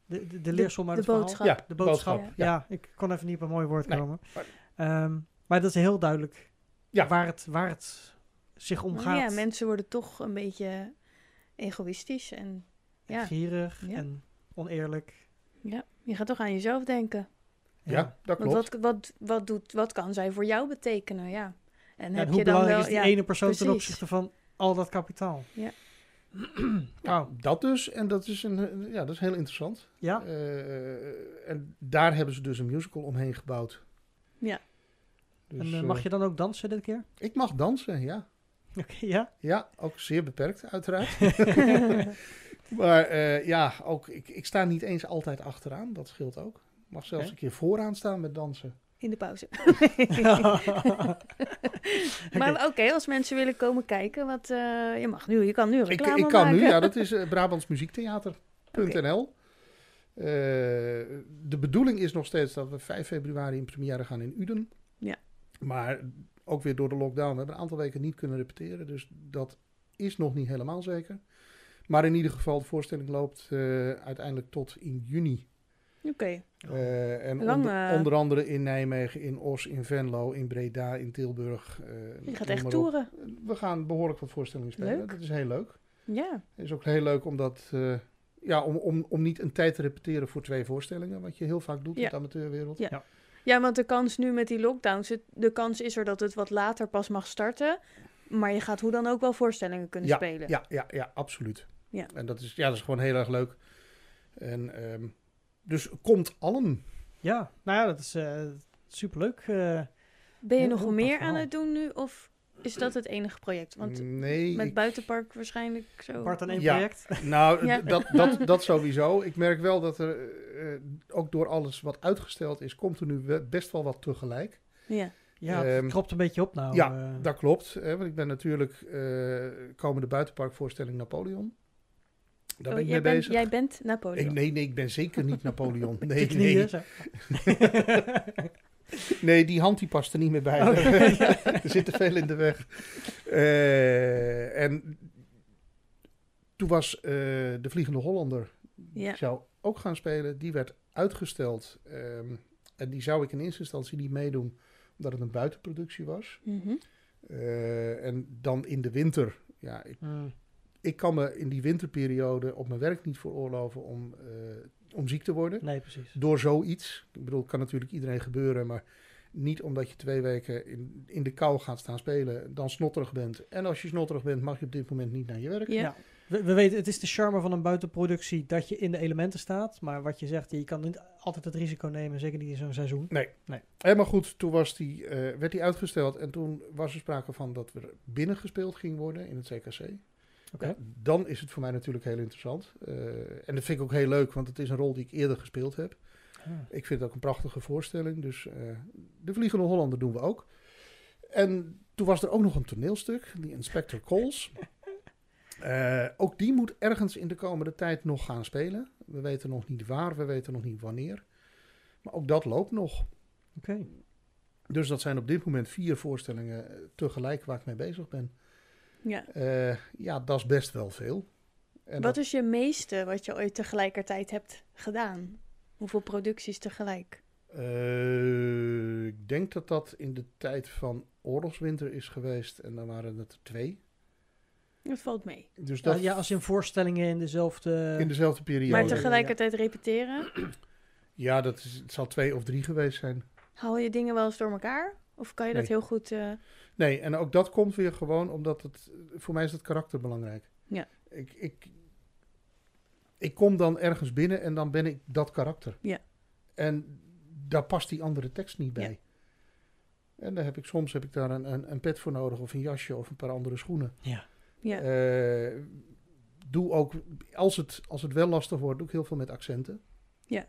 de, de, de leersom uit de het verhaal. boodschap. ja, De boodschap. Ja. Ja. ik kon even niet op een mooi woord Nee, komen. maar- Ehm, maar dat is heel duidelijk Ja. waar, het, waar het zich om gaat. Ja, mensen worden toch een beetje egoïstisch. En En ja. gierig Ja. en oneerlijk. ja, je gaat toch aan jezelf denken. ja, dat Want klopt. wat, wat, wat, doet, wat kan zij voor jou betekenen? Ja. En heb en hoe je dan belangrijk wel... is die ja, ene persoon ten opzichte van al dat kapitaal? Ja. Wauw. [CLEARS THROAT] Dat dus, en dat is, een, eh, ja, dat is heel interessant. Ja, Eh, en daar hebben ze dus een musical omheen gebouwd. Ja. Dus, en eh, mag je dan ook dansen dit keer? Ik mag dansen, ja. [LAUGHS] Oké, ja. Ja, ook zeer beperkt uiteraard. [LAUGHS] [LAUGHS] maar eh, ja, ook, ik, ik sta niet eens altijd achteraan, dat scheelt ook. Ik mag zelfs een keer vooraan staan met dansen. In de pauze. [LAUGHS] [LAUGHS] Maar oké, als mensen willen komen kijken, wat, eh, je mag nu, je kan nu Ik, reclame ik kan maken. nu, ja, dat is [LAUGHS] uh, Brabantsmuziektheater.nl. Eh, de bedoeling is nog steeds dat we 5 februari in première gaan in Uden. Ja. Maar ook weer door de lockdown. We hebben een aantal weken niet kunnen repeteren. Dus dat is nog niet helemaal zeker. Maar in ieder geval, de voorstelling loopt eh, uiteindelijk tot in juni. Oké, Eh, en Lang, onder, eh, onder andere in Nijmegen, in Os, in Venlo, in Breda, in Tilburg. eh, je gaat echt toeren. We gaan behoorlijk wat voorstellingen spelen. Leuk. Dat is heel leuk. Ja, Het is ook heel leuk omdat, eh, ja, om, om, om niet een tijd te repeteren voor twee voorstellingen. Wat je heel vaak doet Ja. in de amateurwereld. Ja. ja, want de kans nu met die lockdowns, het- de kans is er dat het wat later pas mag starten. Maar je gaat hoe dan ook wel voorstellingen kunnen Ja, spelen. Ja, ja, ja, absoluut. Ja. En dat is, ja, dat is gewoon heel erg leuk. En, ehm, dus komt allen. Ja, nou ja, dat is eh, superleuk. eh. Ben je nog meer aan het doen nu? Of is dat het enige project? Want nee, met ik- buitenpark waarschijnlijk zo. Bart aan één Ja. project. [LAUGHS] nou, Ja. dat, dat, dat sowieso. Ik merk wel dat er, eh, ook door alles wat uitgesteld is, komt er nu best wel wat tegelijk. Ja. Ja, het Ehm, kropt een beetje op nou. ja. Dat klopt. Hè, want ik ben natuurlijk eh komende buitenparkvoorstelling Napoleon. Daar Oh, ben ik jij, mee bent, bezig. jij bent Napoleon. Ik, nee, nee, ik ben zeker niet [LAUGHS] Napoleon. Nee, knieën, nee. nee, die hand die past er niet meer bij. Oh, [LAUGHS] er zit te veel in de weg. Eh, en toen was eh, de Vliegende Hollander, Ja. die zou ook gaan spelen. Die werd uitgesteld. ehm, en die zou ik in eerste instantie niet meedoen, omdat het een buitenproductie was. Mhm. Eh, en dan in de winter, ja, ik, Mm. Ik kan me in die winterperiode op mijn werk niet veroorloven om, eh, om ziek te worden. Nee, precies. Door zoiets. Ik bedoel, kan natuurlijk iedereen gebeuren, maar niet omdat je twee weken in, in de kou gaat staan spelen, dan snotterig bent. En als je snotterig bent, mag je op dit moment niet naar je werk. Ja. Ja. We, we weten, het is de charme van een buitenproductie dat je in de elementen staat. Maar wat je zegt, je kan niet altijd het risico nemen, zeker niet in zo'n seizoen. En maar goed, toen was die, eh, werd die uitgesteld en toen was er sprake van dat er binnen gespeeld ging worden in het CKC. Ja, dan is het voor mij natuurlijk heel interessant. Eh, en dat vind ik ook heel leuk, want het is een rol die ik eerder gespeeld heb. Ah. Ik vind het ook een prachtige voorstelling. Dus eh, de Vliegende Hollander doen we ook. En toen was er ook nog een toneelstuk, die Inspector Calls. [LAUGHS] Eh, ook die moet ergens in de komende tijd nog gaan spelen. We weten nog niet waar, we weten nog niet wanneer. Maar ook dat loopt nog. Oké. Dus dat zijn op dit moment vier voorstellingen tegelijk waar ik mee bezig ben. Ja. Eh, ja, dat is best wel veel. En Wat dat- is je meeste wat je ooit tegelijkertijd hebt gedaan? Hoeveel producties tegelijk? Eh, ik denk dat dat in de tijd van oorlogswinter is geweest. En dan waren het er twee. Dat valt mee. Dus Ja, dat ja, als in voorstellingen in dezelfde... in dezelfde periode. maar ja, tegelijkertijd repeteren? [CLEARS THROAT] Ja, dat is, het zal twee of drie geweest zijn. Haal je dingen wel eens door elkaar? Of kan je dat heel goed... eh, Nee, en ook dat komt weer gewoon omdat het... Voor mij is het karakter belangrijk. Ja. Ik, ik, ik kom dan ergens binnen en dan ben ik dat karakter. Ja. En daar past die andere tekst niet bij. Ja. En dan heb ik soms heb ik daar een, een, een pet voor nodig of een jasje of een paar andere schoenen. Ja. Ja. Eh, doe ook, als het, als het wel lastig wordt, doe ik heel veel met accenten. Ja.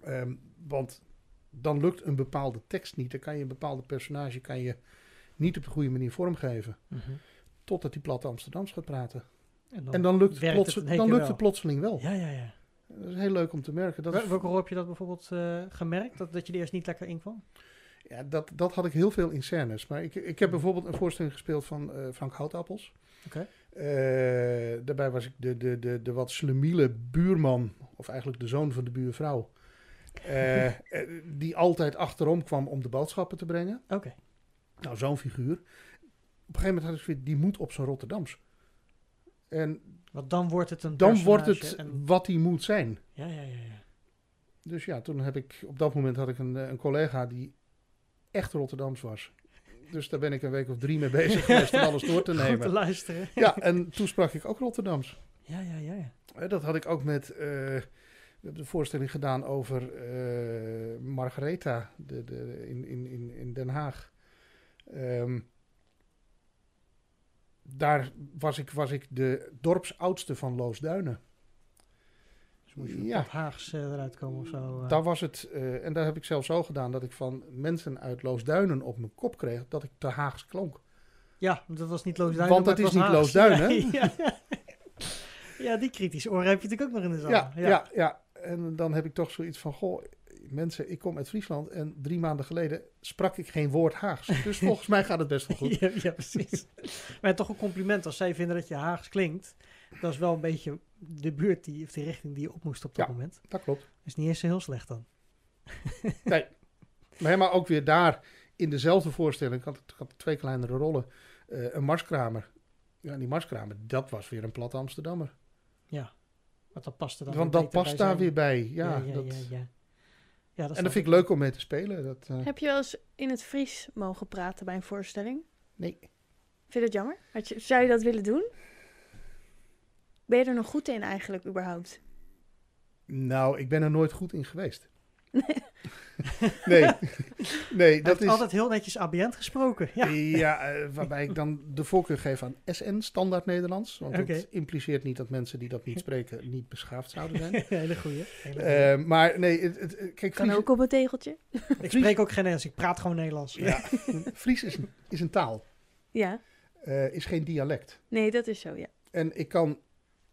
Ehm, want dan lukt een bepaalde tekst niet. Dan kan je een bepaalde personage kan je niet op de goede manier vormgeven. Mhm. Totdat die platte Amsterdams gaat praten. En dan, en dan lukt, het, plots, dan lukt wel. het plotseling wel. Ja, ja, ja. Dat is heel leuk om te merken. Dat, Welke rol heb je dat bijvoorbeeld eh, gemerkt? Dat, dat je er eerst niet lekker in kwam? ja, dat, dat had ik heel veel in scènes. Maar ik, ik heb bijvoorbeeld een voorstelling gespeeld van eh, Frank Houtappels. Oké. Eh, daarbij was ik de, de, de, de wat slemiele buurman, of eigenlijk de zoon van de buurvrouw. [LAUGHS] die altijd achterom kwam om de boodschappen te brengen. Oké. Nou, zo'n figuur. Op een gegeven moment had ik zoiets, die moet op zijn Rotterdams. En Want dan wordt het een dan wordt het en- wat hij moet zijn. Ja, ja, ja. ja. Dus ja, toen heb ik, op dat moment had ik een, eh, een collega die echt Rotterdams was. Dus daar ben ik een week of drie mee bezig [LAUGHS] geweest om alles door te Goed te nemen. luisteren. Ja, en toen sprak ik ook Rotterdams. Ja, ja, ja. ja. Eh, Dat had ik ook met, eh, we hebben de voorstelling gedaan over eh, Margaretha de, de, in, in, in Den Haag. Ehm, daar was ik, was ik de dorpsoudste van Loosduinen. Dus moest je Ja. Haags eh, eruit komen of zo. eh. Daar was het, eh, en daar heb ik zelf zo gedaan dat ik van mensen uit Loosduinen op mijn kop kreeg dat ik te Haags klonk. Ja, dat was niet Loosduinen. Want dat is niet Haags. Loosduinen, Ja, [LAUGHS] ja. ja, die kritische oren heb je natuurlijk ook nog in de zaal. Ja, ja, ja, En dan heb ik toch zoiets van, goh, mensen, ik kom uit Friesland en drie maanden geleden sprak ik geen woord Haags. Dus [LAUGHS] volgens mij gaat het best wel goed. [LAUGHS] Ja, ja, precies. maar toch een compliment als zij vinden dat je Haags klinkt. Dat is wel een beetje de buurt die, of de richting die je op moest op dat Ja. moment. Dat klopt. Is niet eens zo heel slecht dan. [LAUGHS] Maar, helemaal ook weer daar in dezelfde voorstelling, ik had, ik had twee kleinere rollen, eh, een marskramer. Ja, die marskramer, dat was weer een platte Amsterdammer. Ja, want dat past er dan Want dat past daar weer bij. Ja, ja, dat, ja, ja. Ja, dat en dat vind ik leuk om mee te spelen. Dat, eh, Heb je wel eens in het Fries mogen praten bij een voorstelling? nee. Vind je dat jammer? Had je, zou je dat willen doen? Ben je er nog goed in eigenlijk überhaupt? Nou, ik ben er nooit goed in geweest. nee, [LAUGHS] [LAUGHS] nee Dat dat is... altijd heel netjes ambiënt gesproken. Ja, Ja, eh, waarbij ik dan de voorkeur geef aan SN, standaard Nederlands. Want Oké. dat impliceert niet dat mensen die dat niet [LAUGHS] spreken niet beschaafd zouden zijn. [LAUGHS] hele goeie. Hele goeie. Eh, maar nee, het, het, kijk, Kan Fries, ook op een tegeltje. ik spreek ook geen Nederlands, ik praat gewoon Nederlands. ja, Fries is, een- is een taal, Ja, eh, is geen dialect. nee, dat is zo, ja. En ik kan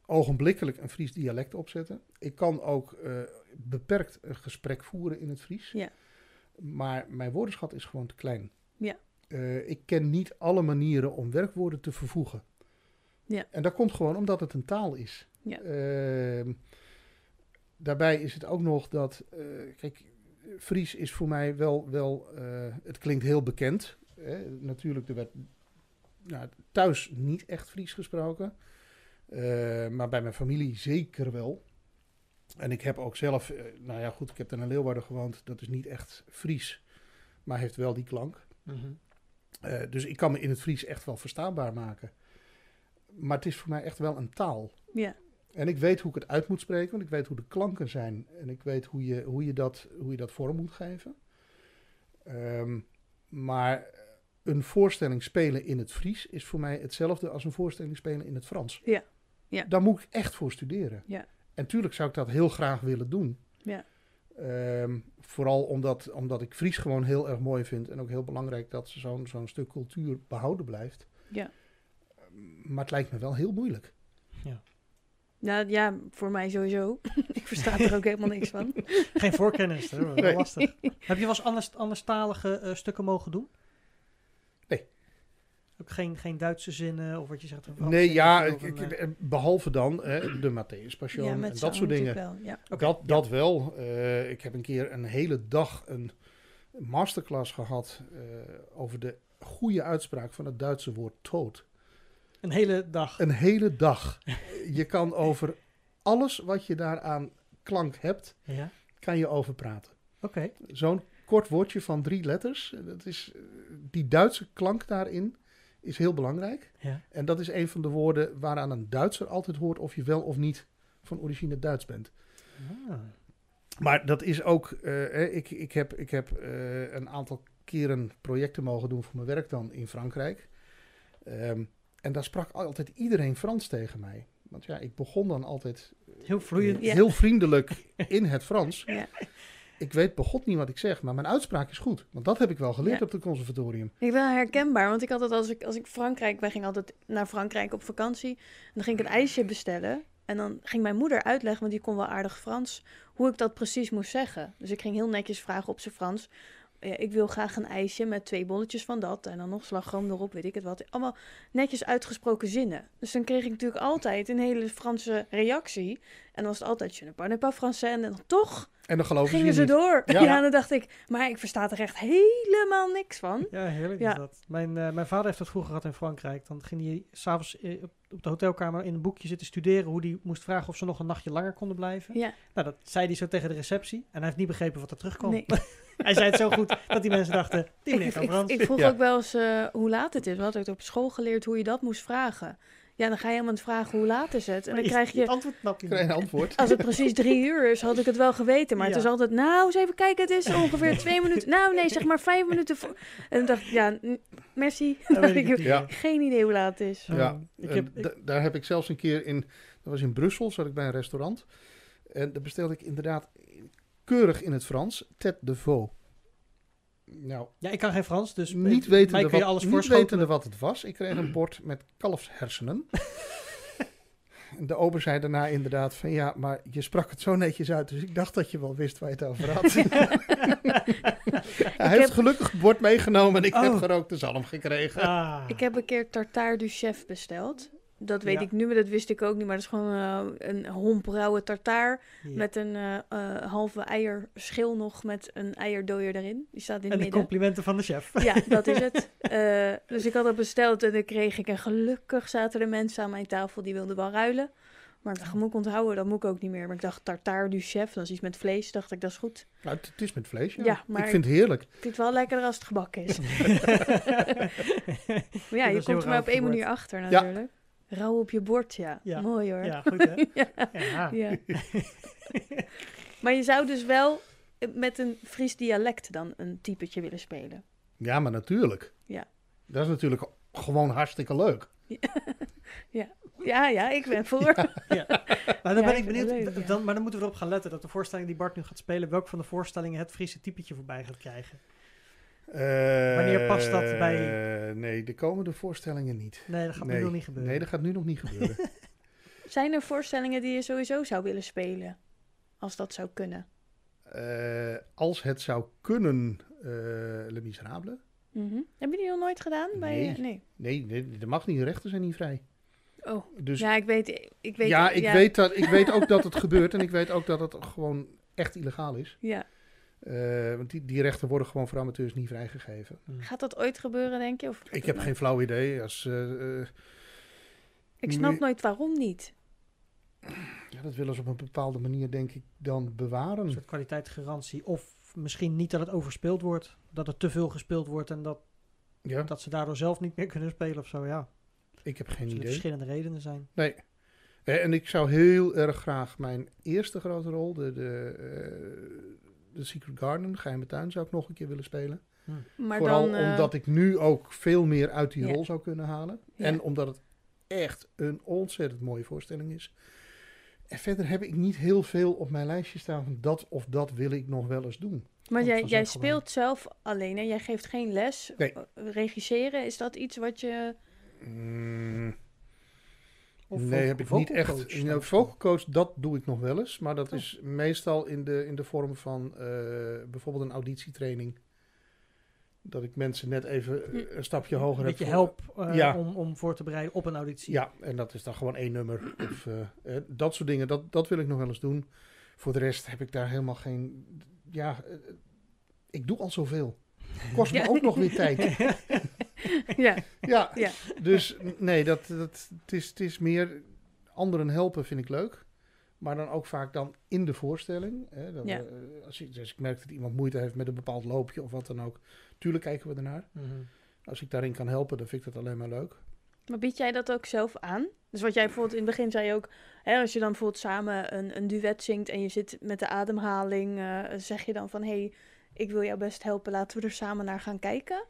ogenblikkelijk een Fries dialect opzetten. Ik kan ook eh, beperkt een gesprek voeren in het Fries. Ja. Maar mijn woordenschat is gewoon te klein. Ja. Eh, ik ken niet alle manieren om werkwoorden te vervoegen. Ja. En dat komt gewoon omdat het een taal is. Ja. Ehm, daarbij is het ook nog dat, eh, kijk, Fries is voor mij wel, wel eh, het klinkt heel bekend. Hè. Natuurlijk, er werd nou, thuis niet echt Fries gesproken. Eh, maar bij mijn familie zeker wel. En ik heb ook zelf, eh, nou ja goed, ik heb dan in Leeuwarden gewoond. Dat is niet echt Fries, maar heeft wel die klank. Mhm. Eh, dus ik kan me in het Fries echt wel verstaanbaar maken. Maar het is voor mij echt wel een taal. Ja, En ik weet hoe ik het uit moet spreken, want ik weet hoe de klanken zijn. En ik weet hoe je, hoe je, dat, hoe je dat vorm moet geven. Ehm, maar een voorstelling spelen in het Fries is voor mij hetzelfde als een voorstelling spelen in het Frans. Ja, ja. Daar moet ik echt voor studeren. Ja. En tuurlijk zou ik dat heel graag willen doen. ja, Ehm, vooral omdat, omdat ik Fries gewoon heel erg mooi vind. En ook heel belangrijk dat zo'n zo'n stuk cultuur behouden blijft. ja. Maar het lijkt me wel heel moeilijk. Nou ja, voor mij sowieso. [LAUGHS] ik versta er ook helemaal niks van. Geen voorkennis, hè? lastig. Heb je wel eens anders, anderstalige eh, stukken mogen doen? Ook geen, geen Duitse zinnen of wat je zegt? een nee, ja, ik, een, eh, eh, behalve dan hè, de Matthäus Passion ja, en dat soort dingen. Wel, ja. Dat, dat wel. Eh, ik heb een keer een hele dag een masterclass gehad eh, over de goede uitspraak van het Duitse woord dood. Een hele dag. Een hele dag. [LAUGHS] je kan over alles wat je daaraan klank hebt, Ja, kan je over praten. oké. Zo'n kort woordje van drie letters, dat is, die Duitse klank daarin is heel belangrijk. Ja. En dat is een van de woorden waaraan een Duitser altijd hoort of je wel of niet van origine Duits bent. Ah. Maar dat is ook, eh, hè, ik, ik heb, ik heb eh, een aantal keren projecten mogen doen voor mijn werk dan in Frankrijk. Ehm, En daar sprak altijd iedereen Frans tegen mij. Want ja, ik begon dan altijd Heel vloeiend. Ja. heel vriendelijk in het Frans. Ja. Ik weet begot niet wat ik zeg, maar mijn uitspraak is goed. Want dat heb ik wel geleerd Ja. op het conservatorium. Ik ben herkenbaar, want ik had het als ik, als ik Frankrijk, wij gingen altijd naar Frankrijk op vakantie. En dan ging ik een ijsje bestellen. En dan ging mijn moeder uitleggen, want die kon wel aardig Frans, hoe ik dat precies moest zeggen. Dus ik ging heel netjes vragen op zijn Frans. Eh, ik wil graag een ijsje met twee bolletjes van dat. En dan nog slagroom erop, weet ik het wat. Allemaal netjes uitgesproken zinnen. Dus dan kreeg ik natuurlijk altijd een hele Franse reactie. En dan was het altijd, je ne parle pas français. En dan toch En dan geloven gingen ze ze je niet. door. Ja. Ja. dan dacht ik, maar ik versta er echt helemaal niks van. Ja, heerlijk Ja. is dat. Mijn, eh, mijn vader heeft dat vroeger gehad in Frankrijk. Dan ging hij s'avonds eh, op, op de hotelkamer in een boekje zitten studeren... hoe hij moest vragen of ze nog een nachtje langer konden blijven. Ja, Nou, dat zei hij zo tegen de receptie. En hij heeft niet begrepen wat er terugkwam. nee. [LAUGHS] hij zei het zo goed dat die mensen dachten... die meneer kan ik, vroeg Ja. ook wel eens eh, hoe laat het is. We hadden het op school geleerd hoe je dat moest vragen. Ja, dan ga je iemand vragen hoe laat is het. En dan krijg Het je, antwoord je een antwoord. als het precies drie [LAUGHS] uur is, had ik het wel geweten. Maar Ja. het is altijd, nou, eens even kijken, het is ongeveer twee minuten. Nou, nee, zeg maar vijf minuten voor. En dan dacht ik, ja, merci. [LAUGHS] Ik heb Ja. geen idee hoe laat het is. Ja. Ik heb- ik- daar heb ik zelfs een keer in, dat was in Brussel, zat ik bij een restaurant. En daar bestelde ik inderdaad keurig in het Frans, tête de veau. Nou, Ja, ik kan geen Frans, dus niet wetende, wat, alles niet wetende wat het was. Ik kreeg een [CLEARS THROAT] bord met kalfshersenen. En De ober zei daarna inderdaad van ja, maar je sprak het zo netjes uit, dus ik dacht dat je wel wist waar je het over had. [LAUGHS] Hij heeft heb- gelukkig het bord meegenomen en ik heb Oh. gerookte zalm gekregen. Ah. Ik heb een keer tartare du chef besteld. Dat weet Ja. ik nu, maar dat wist ik ook niet. Maar dat is gewoon eh, een hombrauwe tartaar. Ja. Met een eh, eh, halve eierschil nog met een eierdooier erin. Die staat in en het de midden. complimenten van de chef. Ja, dat is [LAUGHS] het. Eh, dus ik had dat besteld en dan kreeg ik. En gelukkig zaten er mensen aan mijn tafel die wilden wel ruilen. Maar ik dacht, moet ik onthouden, dat moet ik ook niet meer. Maar ik dacht, tartare du chef, dat is iets met vlees. Dacht ik, dat is goed. Nou, het, is met vlees, ja. Ja, maar ik vind het heerlijk. Ik vind het wel lekkerder als het gebakken is. [LAUGHS] [LAUGHS] maar ja, Dat je komt er maar op één manier achter natuurlijk. Rauw op je bord, ja. Ja. Mooi hoor. ja, goed hè? [LAUGHS] Ja. Ja. Ja. maar je zou dus wel eh, met een Fries dialect dan een typetje willen spelen. Ja, maar natuurlijk. Ja. Dat is natuurlijk gewoon hartstikke leuk. Ja, [LAUGHS] ja, ik ben voor. Nou, [LAUGHS] dan Ja, ben ik benieuwd. leuk, ja. dan, maar dan moeten we erop gaan letten dat de voorstelling die Bart nu gaat spelen, welke van de voorstellingen het Friese typetje voorbij gaat krijgen. Wanneer past dat bij- Eh, Nee, de komende voorstellingen niet. Nee, dat gaat nee. nu nog niet gebeuren. Nee, dat gaat nu nog niet gebeuren. [LAUGHS] Zijn er voorstellingen die je sowieso zou willen spelen? Als dat zou kunnen. Eh, als het zou kunnen, eh Le Miserable. Mhm. Hebben die nog nooit gedaan? Bij, Nee. nee. Nee, nee, dat mag niet. De rechten zijn niet vrij. Oh, Dus ja, ik weet... Ik weet ja, ik, Weet dat, ik weet ook dat het gebeurt. En ik weet ook dat het gewoon echt illegaal is. Ja. Eh, want die, die rechten worden gewoon voor amateurs niet vrijgegeven. Gaat dat ooit gebeuren, denk je? Of, Ik heb geen flauw idee. Als, eh, eh, Ik snap nooit waarom niet. ja, dat willen ze op een bepaalde manier, denk ik, dan bewaren. Een soort kwaliteitsgarantie. Of misschien niet dat het overspeeld wordt. Dat er te veel gespeeld wordt en dat, Ja, dat ze daardoor zelf niet meer kunnen spelen of zo. Ja, ik heb er geen idee. verschillende redenen zijn. Nee. Eh, En ik zou heel erg graag mijn eerste grote rol, de, de, de Secret Garden, Geheime Tuin, zou ik nog een keer willen spelen. Maar Vooral dan... eh, omdat ik nu ook veel meer uit die Ja. rol zou kunnen halen. Ja. En omdat het echt een ontzettend mooie voorstelling is. En verder heb ik niet heel veel op mijn lijstje staan van dat of dat wil ik nog wel eens doen. Maar jij, jij gewoon. speelt zelf alleen en jij geeft geen les. Nee. Eh, Regisseren, is dat iets wat je... Mm, Of nee, heb ik niet echt. vocalcoach Nou, dan. vocal coach, dat doe ik nog wel eens. Maar dat Oh. is meestal in de, in de vorm van eh, bijvoorbeeld een auditietraining. Dat ik mensen net even een stapje hoger Een heb. beetje help eh, Ja. om, om voor te bereiden op een auditie. Ja, en dat is dan gewoon één nummer. [CLEARS THROAT] Of, eh, dat soort dingen, dat, dat wil ik nog wel eens doen. Voor de rest heb ik daar helemaal geen... Ja, ik doe al zoveel. Kost me [LAUGHS] Ja. ook nog weer tijd. [LAUGHS] [LAUGHS] ja, Ja, Ja. dus nee, dat, dat, het, is, het is meer anderen helpen vind ik leuk. Maar dan ook vaak dan in de voorstelling. Hè, dan, Ja. eh, als, ik, als ik merk dat iemand moeite heeft met een bepaald loopje of wat dan ook. Tuurlijk kijken we ernaar. Mhm. Als ik daarin kan helpen, dan vind ik dat alleen maar leuk. maar bied jij dat ook zelf aan? Dus wat jij bijvoorbeeld in het begin zei ook... Hè, als je dan bijvoorbeeld samen een, een duet zingt en je zit met de ademhaling... eh, zeg je dan van, hé, hey, ik wil jou best helpen, laten we er samen naar gaan kijken?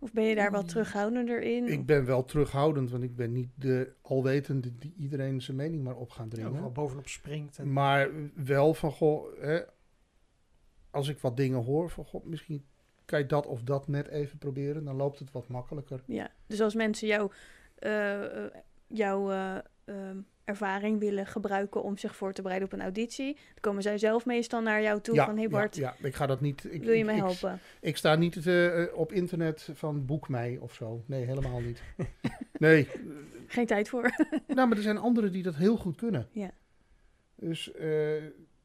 Of ben je daar wat terughoudender in? Ik ben wel terughoudend, want ik ben niet de alwetende die iedereen zijn mening maar op gaat dringen. Overal bovenop springt. En, Maar wel van, goh, hè, als ik wat dingen hoor, van, goh, misschien kan je dat of dat net even proberen, dan loopt het wat makkelijker. Ja, dus als mensen jou, eh, eh, jouw eh, ehm, ervaring willen gebruiken om zich voor te bereiden op een auditie, dan komen zij zelf meestal naar jou toe van, hey Bart, ja, ja, ik ga dat niet. Ik, wil je mij helpen? Ik, sta niet eh, eh, op internet van boek mij of zo. Nee, helemaal niet. [LAUGHS] nee, Geen tijd voor. [LAUGHS] nou, maar er zijn anderen die dat heel goed kunnen. Ja. Dus, eh,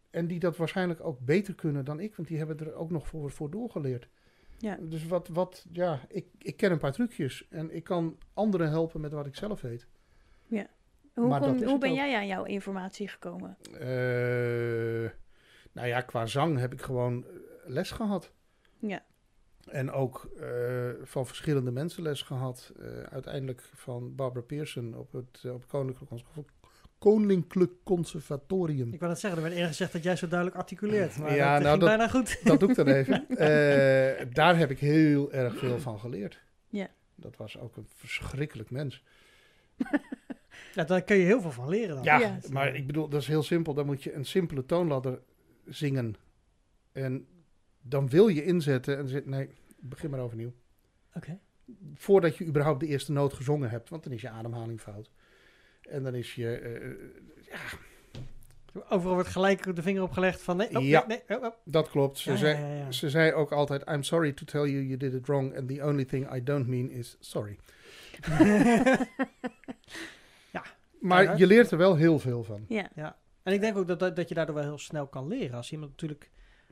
en die dat waarschijnlijk ook beter kunnen dan ik, want die hebben er ook nog voor, voor doorgeleerd. Ja. Dus wat, wat ja, ik, ik ken een paar trucjes en ik kan anderen helpen met wat ik zelf weet. Hoe, Maar kom- dat hoe ben ook. jij aan jouw informatie gekomen? Eh, nou ja, qua zang heb ik gewoon eh, les gehad. Ja. En ook eh, van verschillende mensen les gehad. Eh, uiteindelijk van Barbara Pearson op het, op het Koninklijk, Cons- Koninklijk Conservatorium. Ik wou net zeggen, er werd eerder gezegd dat jij zo duidelijk articuleert. Maar Ja, dat nou, ging dat- bijna goed. Dat doe ik dan even. [LAUGHS] Eh, daar heb ik heel erg veel [CLEARS THROAT] van geleerd. Ja. Dat was ook een verschrikkelijk mens. Ja, daar kun je heel veel van leren dan. Ja, Ja. maar ik bedoel, dat is heel simpel. Dan moet je een simpele toonladder zingen. En dan wil je inzetten en zegt, nee, begin maar overnieuw. Oké. Voordat je überhaupt de eerste noot gezongen hebt, want dan is je ademhaling fout. En dan is je, eh, Overal wordt gelijk de vinger opgelegd van nee, oh, Ja. nee, nee, oh, oh. dat klopt. Ze, Ja, zei, ja, ja, ja. ze zei ook altijd, I'm sorry to tell you you did it wrong. And the only thing I don't mean is sorry. [LAUGHS] Maar Keihard. je leert er wel heel veel van. Ja, En ik denk ook dat, dat, dat je daardoor wel heel snel kan leren. Als iemand natuurlijk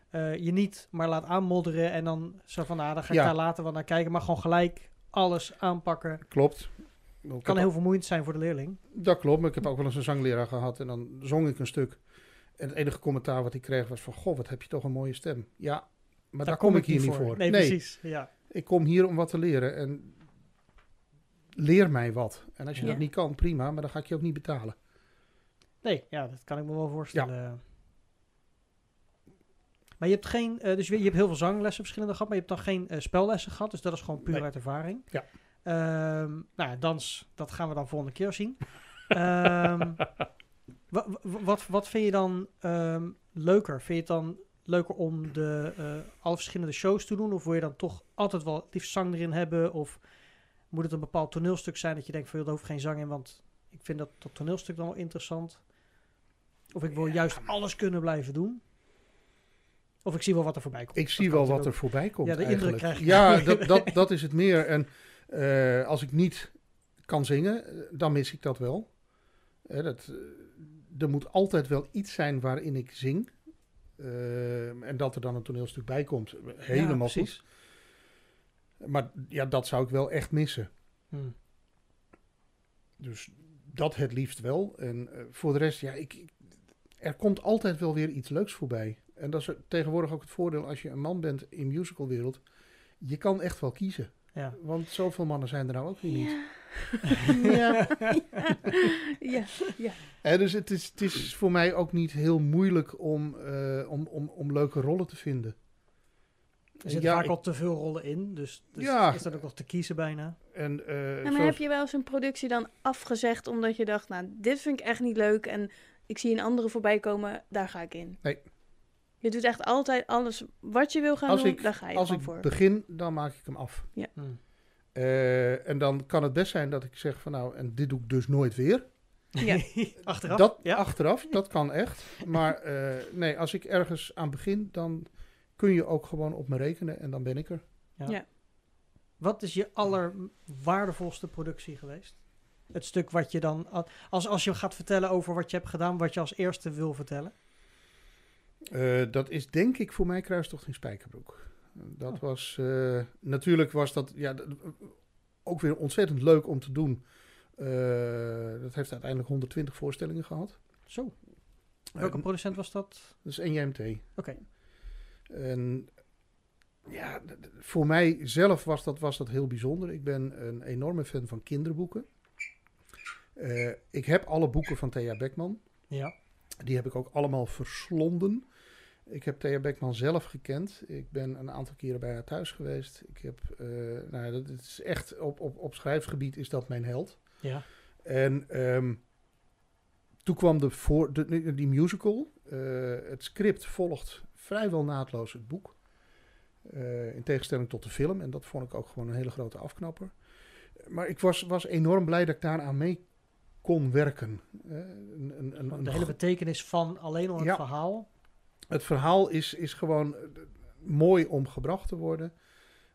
eh, je niet maar laat aanmodderen en dan zo van, nou, dan ga ik Ja. daar later wel naar kijken. Maar gewoon gelijk alles aanpakken. Klopt. Ik Kan heel vermoeiend zijn voor de leerling. Dat klopt, maar ik heb ook wel eens een zangleraar gehad en dan zong ik een stuk. En het enige commentaar wat ik kreeg was van, goh, wat heb je toch een mooie stem. Ja, maar daar, kom ik hier niet voor. Nee, precies. Ja. ik kom hier om wat te leren en leer mij wat. En als je Ja. dat niet kan, prima, maar dan ga ik je ook niet betalen. Nee, ja, dat kan ik me wel voorstellen. Maar je hebt geen, eh, dus je, je hebt heel veel zanglessen verschillende gehad, maar je hebt dan geen eh, spellessen gehad, dus dat is gewoon puur Nee. uit ervaring. Ja. Ehm, nou ja, dans, dat gaan we dan volgende keer zien. Ehm, [LAUGHS] wa- wa- wat, wat vind je dan ehm, leuker? Vind je het dan leuker om de, eh, alle verschillende shows te doen? Of wil je dan toch altijd wel liefst zang erin hebben? Of moet het een bepaald toneelstuk zijn dat je denkt van, joh, daar hoeft geen zang in, want ik vind dat, dat toneelstuk dan wel interessant. Of ik wil juist alles kunnen blijven doen. Of ik zie wel wat er voorbij komt. Ik Dat zie wel wat er voorbij komt Ja, de indruk krijg je. Ja, [LAUGHS] dat, dat, dat is het meer. En eh, als ik niet kan zingen, eh, dan mis ik dat wel. Eh, dat, er moet altijd wel iets zijn waarin ik zing. Eh, en dat er dan een toneelstuk bij komt, helemaal Ja, goed. Maar ja, dat zou ik wel echt missen. Hmm. Dus dat het liefst wel. En eh, voor de rest, ja, ik, ik- er komt altijd wel weer iets leuks voorbij. En dat is tegenwoordig ook het voordeel als je een man bent in musicalwereld. Je kan echt wel kiezen. Ja. Want zoveel mannen zijn er nou ook weer niet. Ja. ja, [LAUGHS] ja. Eh, dus het is, het is voor mij ook niet heel moeilijk om, eh, om, om, om leuke rollen te vinden. Er zitten Ja, vaak ik- al te veel rollen in, dus, dus Ja. is dat ook nog te kiezen bijna. En, eh, En maar zoals- heb je wel eens een productie dan afgezegd omdat je dacht, nou, dit vind ik echt niet leuk en ik zie een andere voorbij komen, daar ga ik in? Nee. Je doet echt altijd alles wat je wil gaan Als doen, ik- daar ga je als ik voor. begin, dan maak ik hem af. Hmm. Eh, en dan kan het best zijn dat ik zeg van nou, en dit doe ik dus nooit weer. Ja. [LAUGHS] Achteraf? Dat ja. achteraf, dat kan echt. Maar eh, nee, als ik ergens aan begin, dan kun je ook gewoon op me rekenen en dan ben ik er. Ja. Ja. Wat is je allerwaardevolste productie geweest? Het stuk wat je dan, als, als je gaat vertellen over wat je hebt gedaan, wat je als eerste wil vertellen. Eh, dat is denk ik voor mij kruistocht in Spijkerbroek. Dat Oh. was, eh, natuurlijk was dat ja, ook weer ontzettend leuk om te doen. Eh, dat heeft uiteindelijk 120 voorstellingen gehad. Zo. Welke producent was dat? Dat is NJMT. Oké. En ja, voor mij zelf was dat, was dat heel bijzonder. Ik ben een enorme fan van kinderboeken. Eh, ik heb alle boeken van Thea Beckman. Ja. Die heb ik ook allemaal verslonden. Ik heb Thea Beckman zelf gekend. Ik ben een aantal keren bij haar thuis geweest. Ik heb, eh, nou, dat het is echt op, op, op schrijfgebied is dat mijn held. Ja. En ehm, toen kwam de voor, de, die musical. Eh, het script volgt vrijwel naadloos het boek. Eh, in tegenstelling tot de film. En dat vond ik ook gewoon een hele grote afknapper. Maar ik was, was enorm blij dat ik daaraan mee kon werken. Eh, een, een, een, de hele betekenis van alleen al het Ja. verhaal. het verhaal is, is gewoon eh, mooi om gebracht te worden.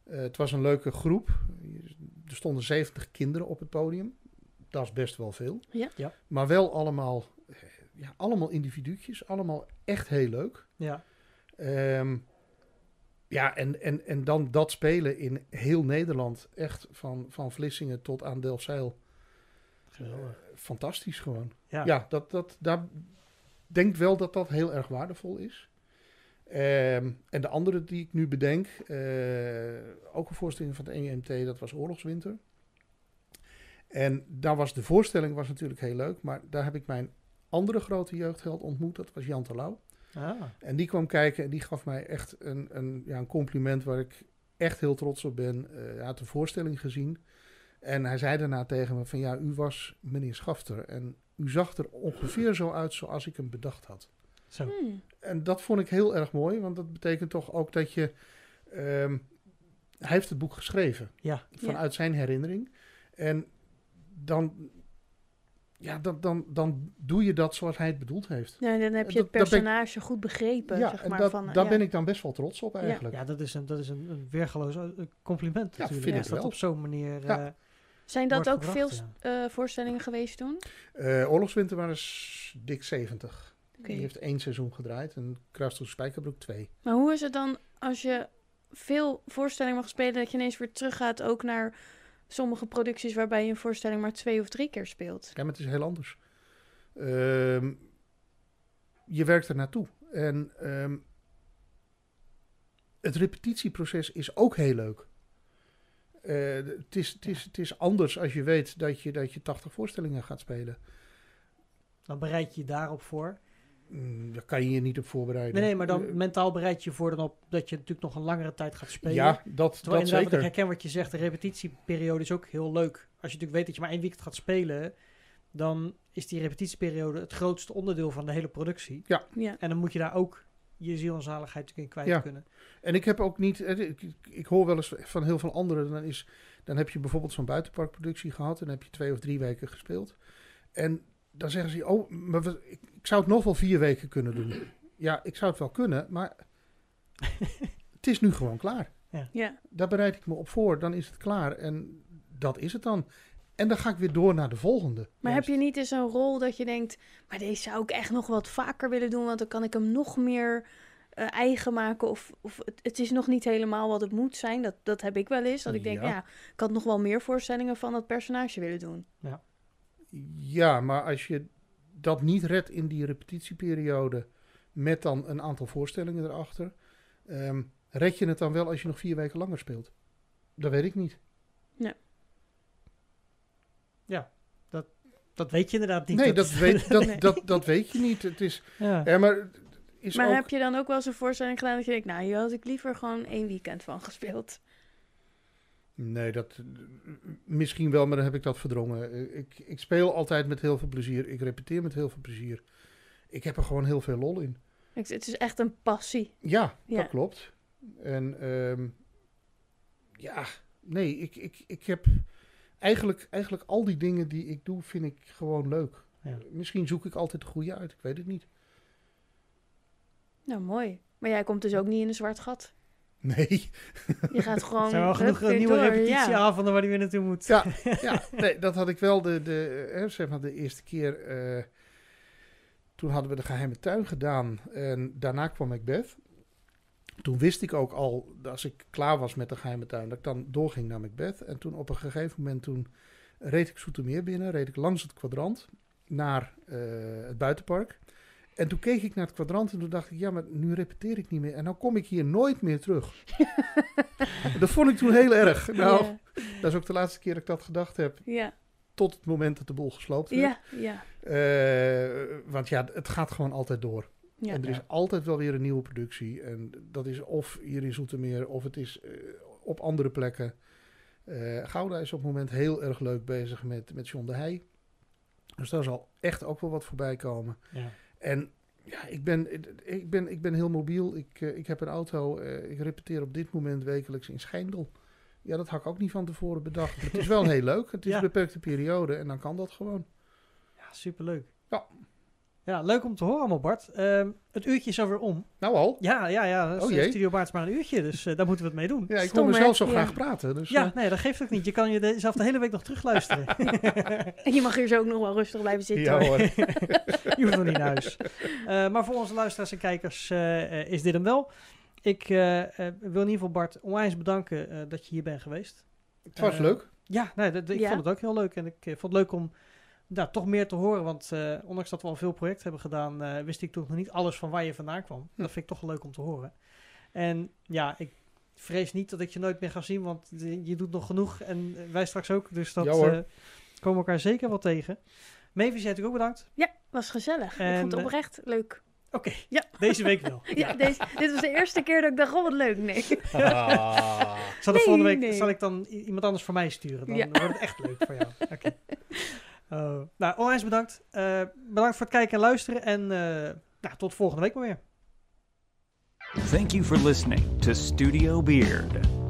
Eh, het was een leuke groep. Er stonden 70 kinderen op het podium. Dat is best wel veel. Ja. Ja. Maar wel allemaal, ja, allemaal individuutjes. Allemaal echt heel leuk. Ja. Ehm, ja, en, en, en dan dat spelen in heel Nederland. Echt van, van Vlissingen tot aan Delfzijl. Geweldig. Fantastisch gewoon. Ja. Ja, dat, dat, daar denk wel dat dat heel erg waardevol is. Ehm, en de andere die ik nu bedenk, eh, ook een voorstelling van de EMT, dat was Oorlogswinter. En daar was de voorstelling was natuurlijk heel leuk, maar daar heb ik mijn andere grote jeugdheld ontmoet, dat was Jan Terlouw. Ah, En die kwam kijken en die gaf mij echt een, een, ja, een compliment waar ik echt heel trots op ben. Eh, hij had de voorstelling gezien. En hij zei daarna tegen me van ja, u was meneer Schafter. En u zag er ongeveer zo uit zoals ik hem bedacht had. zo. Hmm. En dat vond ik heel erg mooi, want dat betekent toch ook dat je... ehm, hij heeft het boek geschreven Ja. vanuit zijn herinnering. En dan, ja, dan, dan, dan doe je dat zoals hij het bedoeld heeft. Ja, dan heb je Dat- het ik- personage goed begrepen, ja, zeg maar. dat, van, daar ja. ben ik dan best wel trots op eigenlijk. Ja, dat is een, dat is een, een weergeloos eh, compliment Ja, natuurlijk. vind ik dat wel. op zo'n manier Ja. eh, Zijn dat ook veel eh, voorstellingen geweest toen? Eh, Oorlogswinter waren dik 70. Oké. Die heeft één seizoen gedraaid en Kruisstoel Spijkerbroek twee. Maar hoe is het dan als je veel voorstellingen mag spelen, dat je ineens weer teruggaat ook naar sommige producties waarbij je een voorstelling maar twee of drie keer speelt? Ja, maar het is heel anders. Ehm, je werkt er naartoe. En ehm, het repetitieproces is ook heel leuk. Eh, het, is, het, is, het is anders als je weet dat je, dat je 80 voorstellingen gaat spelen. dan bereid je je daarop voor. Mm, daar kan je je niet op voorbereiden. Nee, nee, maar dan Eh, mentaal bereid je je voor dan op dat je natuurlijk nog een langere tijd gaat spelen. ja, dat, Terwijl dat wat ik zeker. herken wat je zegt, de repetitieperiode is ook heel leuk. Als je natuurlijk weet dat je maar één weekend gaat spelen, dan is die repetitieperiode het grootste onderdeel van de hele productie. Ja. En dan moet je daar ook je ziel en zaligheid natuurlijk in kwijt Ja. kunnen. En ik heb ook niet, eh, ik, ik- hoor wel eens van heel veel anderen, dan, is, dan heb je bijvoorbeeld zo'n buitenparkproductie gehad en dan heb je twee of drie weken gespeeld. En dan zeggen ze, oh, maar we- ik, ik zou het nog wel vier weken kunnen doen. Ja, ik zou het wel kunnen, maar [LAUGHS] het is nu gewoon klaar. Ja, Daar bereid ik me op voor, dan is het klaar en dat is het dan. En dan ga ik weer door naar de volgende. maar heb je niet eens een rol dat je denkt, maar deze zou ik echt nog wat vaker willen doen, want dan kan ik hem nog meer eh, eigen maken of, of het, het is nog niet helemaal wat het moet zijn. Dat, dat heb ik wel eens, dat ik denk, Ja. ja, ik had nog wel meer voorstellingen van dat personage willen doen. Ja, maar als je dat niet redt in die repetitieperiode met dan een aantal voorstellingen erachter, ehm, red je het dan wel als je nog vier weken langer speelt? Dat weet ik niet. Dat weet je inderdaad niet. nee, dat, is- weet, [LAUGHS] dat, Nee. dat, dat weet je niet. Het is, ja. ja, maar is Maar ook, heb je dan ook wel eens een voorstelling gedaan dat je denkt, nou, hier had ik liever gewoon één weekend van gespeeld. Nee, dat, misschien wel, maar dan heb ik dat verdrongen. Ik, ik speel altijd met heel veel plezier. Ik repeteer met heel veel plezier. Ik heb er gewoon heel veel lol in. Het is echt een passie. Ja, Ja. dat klopt. En ehm, ja, nee, ik, ik, ik heb eigenlijk, eigenlijk al die dingen die ik doe, vind ik gewoon leuk. Ja. Misschien zoek ik altijd de goede uit, ik weet het niet. Nou, mooi. Maar jij komt dus ook niet in een zwart gat. Nee, Je gaat [LAUGHS] gewoon... Er zijn wel genoeg nieuwe door, ja. repetitieavonden waar die weer naartoe moet. ja, [LAUGHS] ja nee, dat had ik wel de, de, eh, zeg maar de eerste keer. eh, toen hadden we de geheime tuin gedaan en daarna kwam Macbeth. Toen wist ik ook al, dat als ik klaar was met de geheime tuin, dat ik dan doorging naar Macbeth. En toen op een gegeven moment, toen reed ik Zoetermeer binnen, reed ik langs het kwadrant naar eh, het buitenpark. En toen keek ik naar het kwadrant en toen dacht ik, ja, maar nu repeteer ik niet meer. En dan kom ik hier nooit meer terug. [LAUGHS] dat vond ik toen heel erg. Nou, Ja, dat is ook de laatste keer dat ik dat gedacht heb. ja, Tot het moment dat de boel gesloopt werd. ja, ja. Eh, want ja, het gaat gewoon altijd door. Ja. En er is altijd wel weer een nieuwe productie. En dat is of hier in Zoetermeer of het is eh, op andere plekken. Eh, Gouda is op het moment heel erg leuk bezig met, met John de Heij. Dus daar zal echt ook wel wat voorbij komen. Ja. En ja, ik ben, ik ben, ik ben heel mobiel. Ik, eh, ik heb een auto. eh, ik repeteer op dit moment wekelijks in Schijndel. Ja, dat had ik ook niet van tevoren bedacht. Maar het is wel [LAUGHS] heel leuk. Het is Ja. een beperkte periode en dan kan dat gewoon. Ja, superleuk. Ja. Ja, leuk om te horen allemaal, Bart. Ehm, het uurtje is alweer om. Nou al. Ja, ja, ja. Oh jee. Studio Baart is maar een uurtje, dus eh, daar moeten we het mee doen. Ja, ik Stom, wil mezelf hè? zo Ja. graag praten. Dus, Ja, eh, nee, dat geeft ook niet. Je kan je jezelf de hele week nog terugluisteren. [LAUGHS] En je mag hier zo ook nog wel rustig blijven zitten. ja hoor. [LAUGHS] je hoeft nog niet naar huis. Eh, maar voor onze luisteraars en kijkers is dit hem wel. Ik wil in ieder geval Bart onwijs bedanken eh, dat je hier bent geweest. Het was leuk. Ja, nee, ik Ja. vond het ook heel leuk. En ik vond het leuk om nou, toch meer te horen. Want eh, ondanks dat we al veel projecten hebben gedaan, eh, wist ik toen nog niet alles van waar je vandaan kwam. Hm. Dat vind ik toch leuk om te horen. En ja, ik vrees niet dat ik je nooit meer ga zien, want je doet nog genoeg. En wij straks ook. Dus dat Ja, eh, komen we elkaar zeker wel tegen. Mavis, jij natuurlijk ook bedankt. Ja, was gezellig. ik vond het oprecht leuk. Oké, Ja. deze week wel. [LAUGHS] Ja, Deze, dit was de eerste keer dat ik dacht, oh wat leuk. Nee. Ah. [LAUGHS] Zal Nee, volgende week nee. zal ik dan iemand anders voor mij sturen? Dan Ja. wordt het echt leuk voor jou. Oké. [LAUGHS] Oh, nou, onwijs bedankt. Eh, bedankt voor het kijken en luisteren. En eh, nou, tot volgende week maar weer. Thank you for listening to Studio Beard.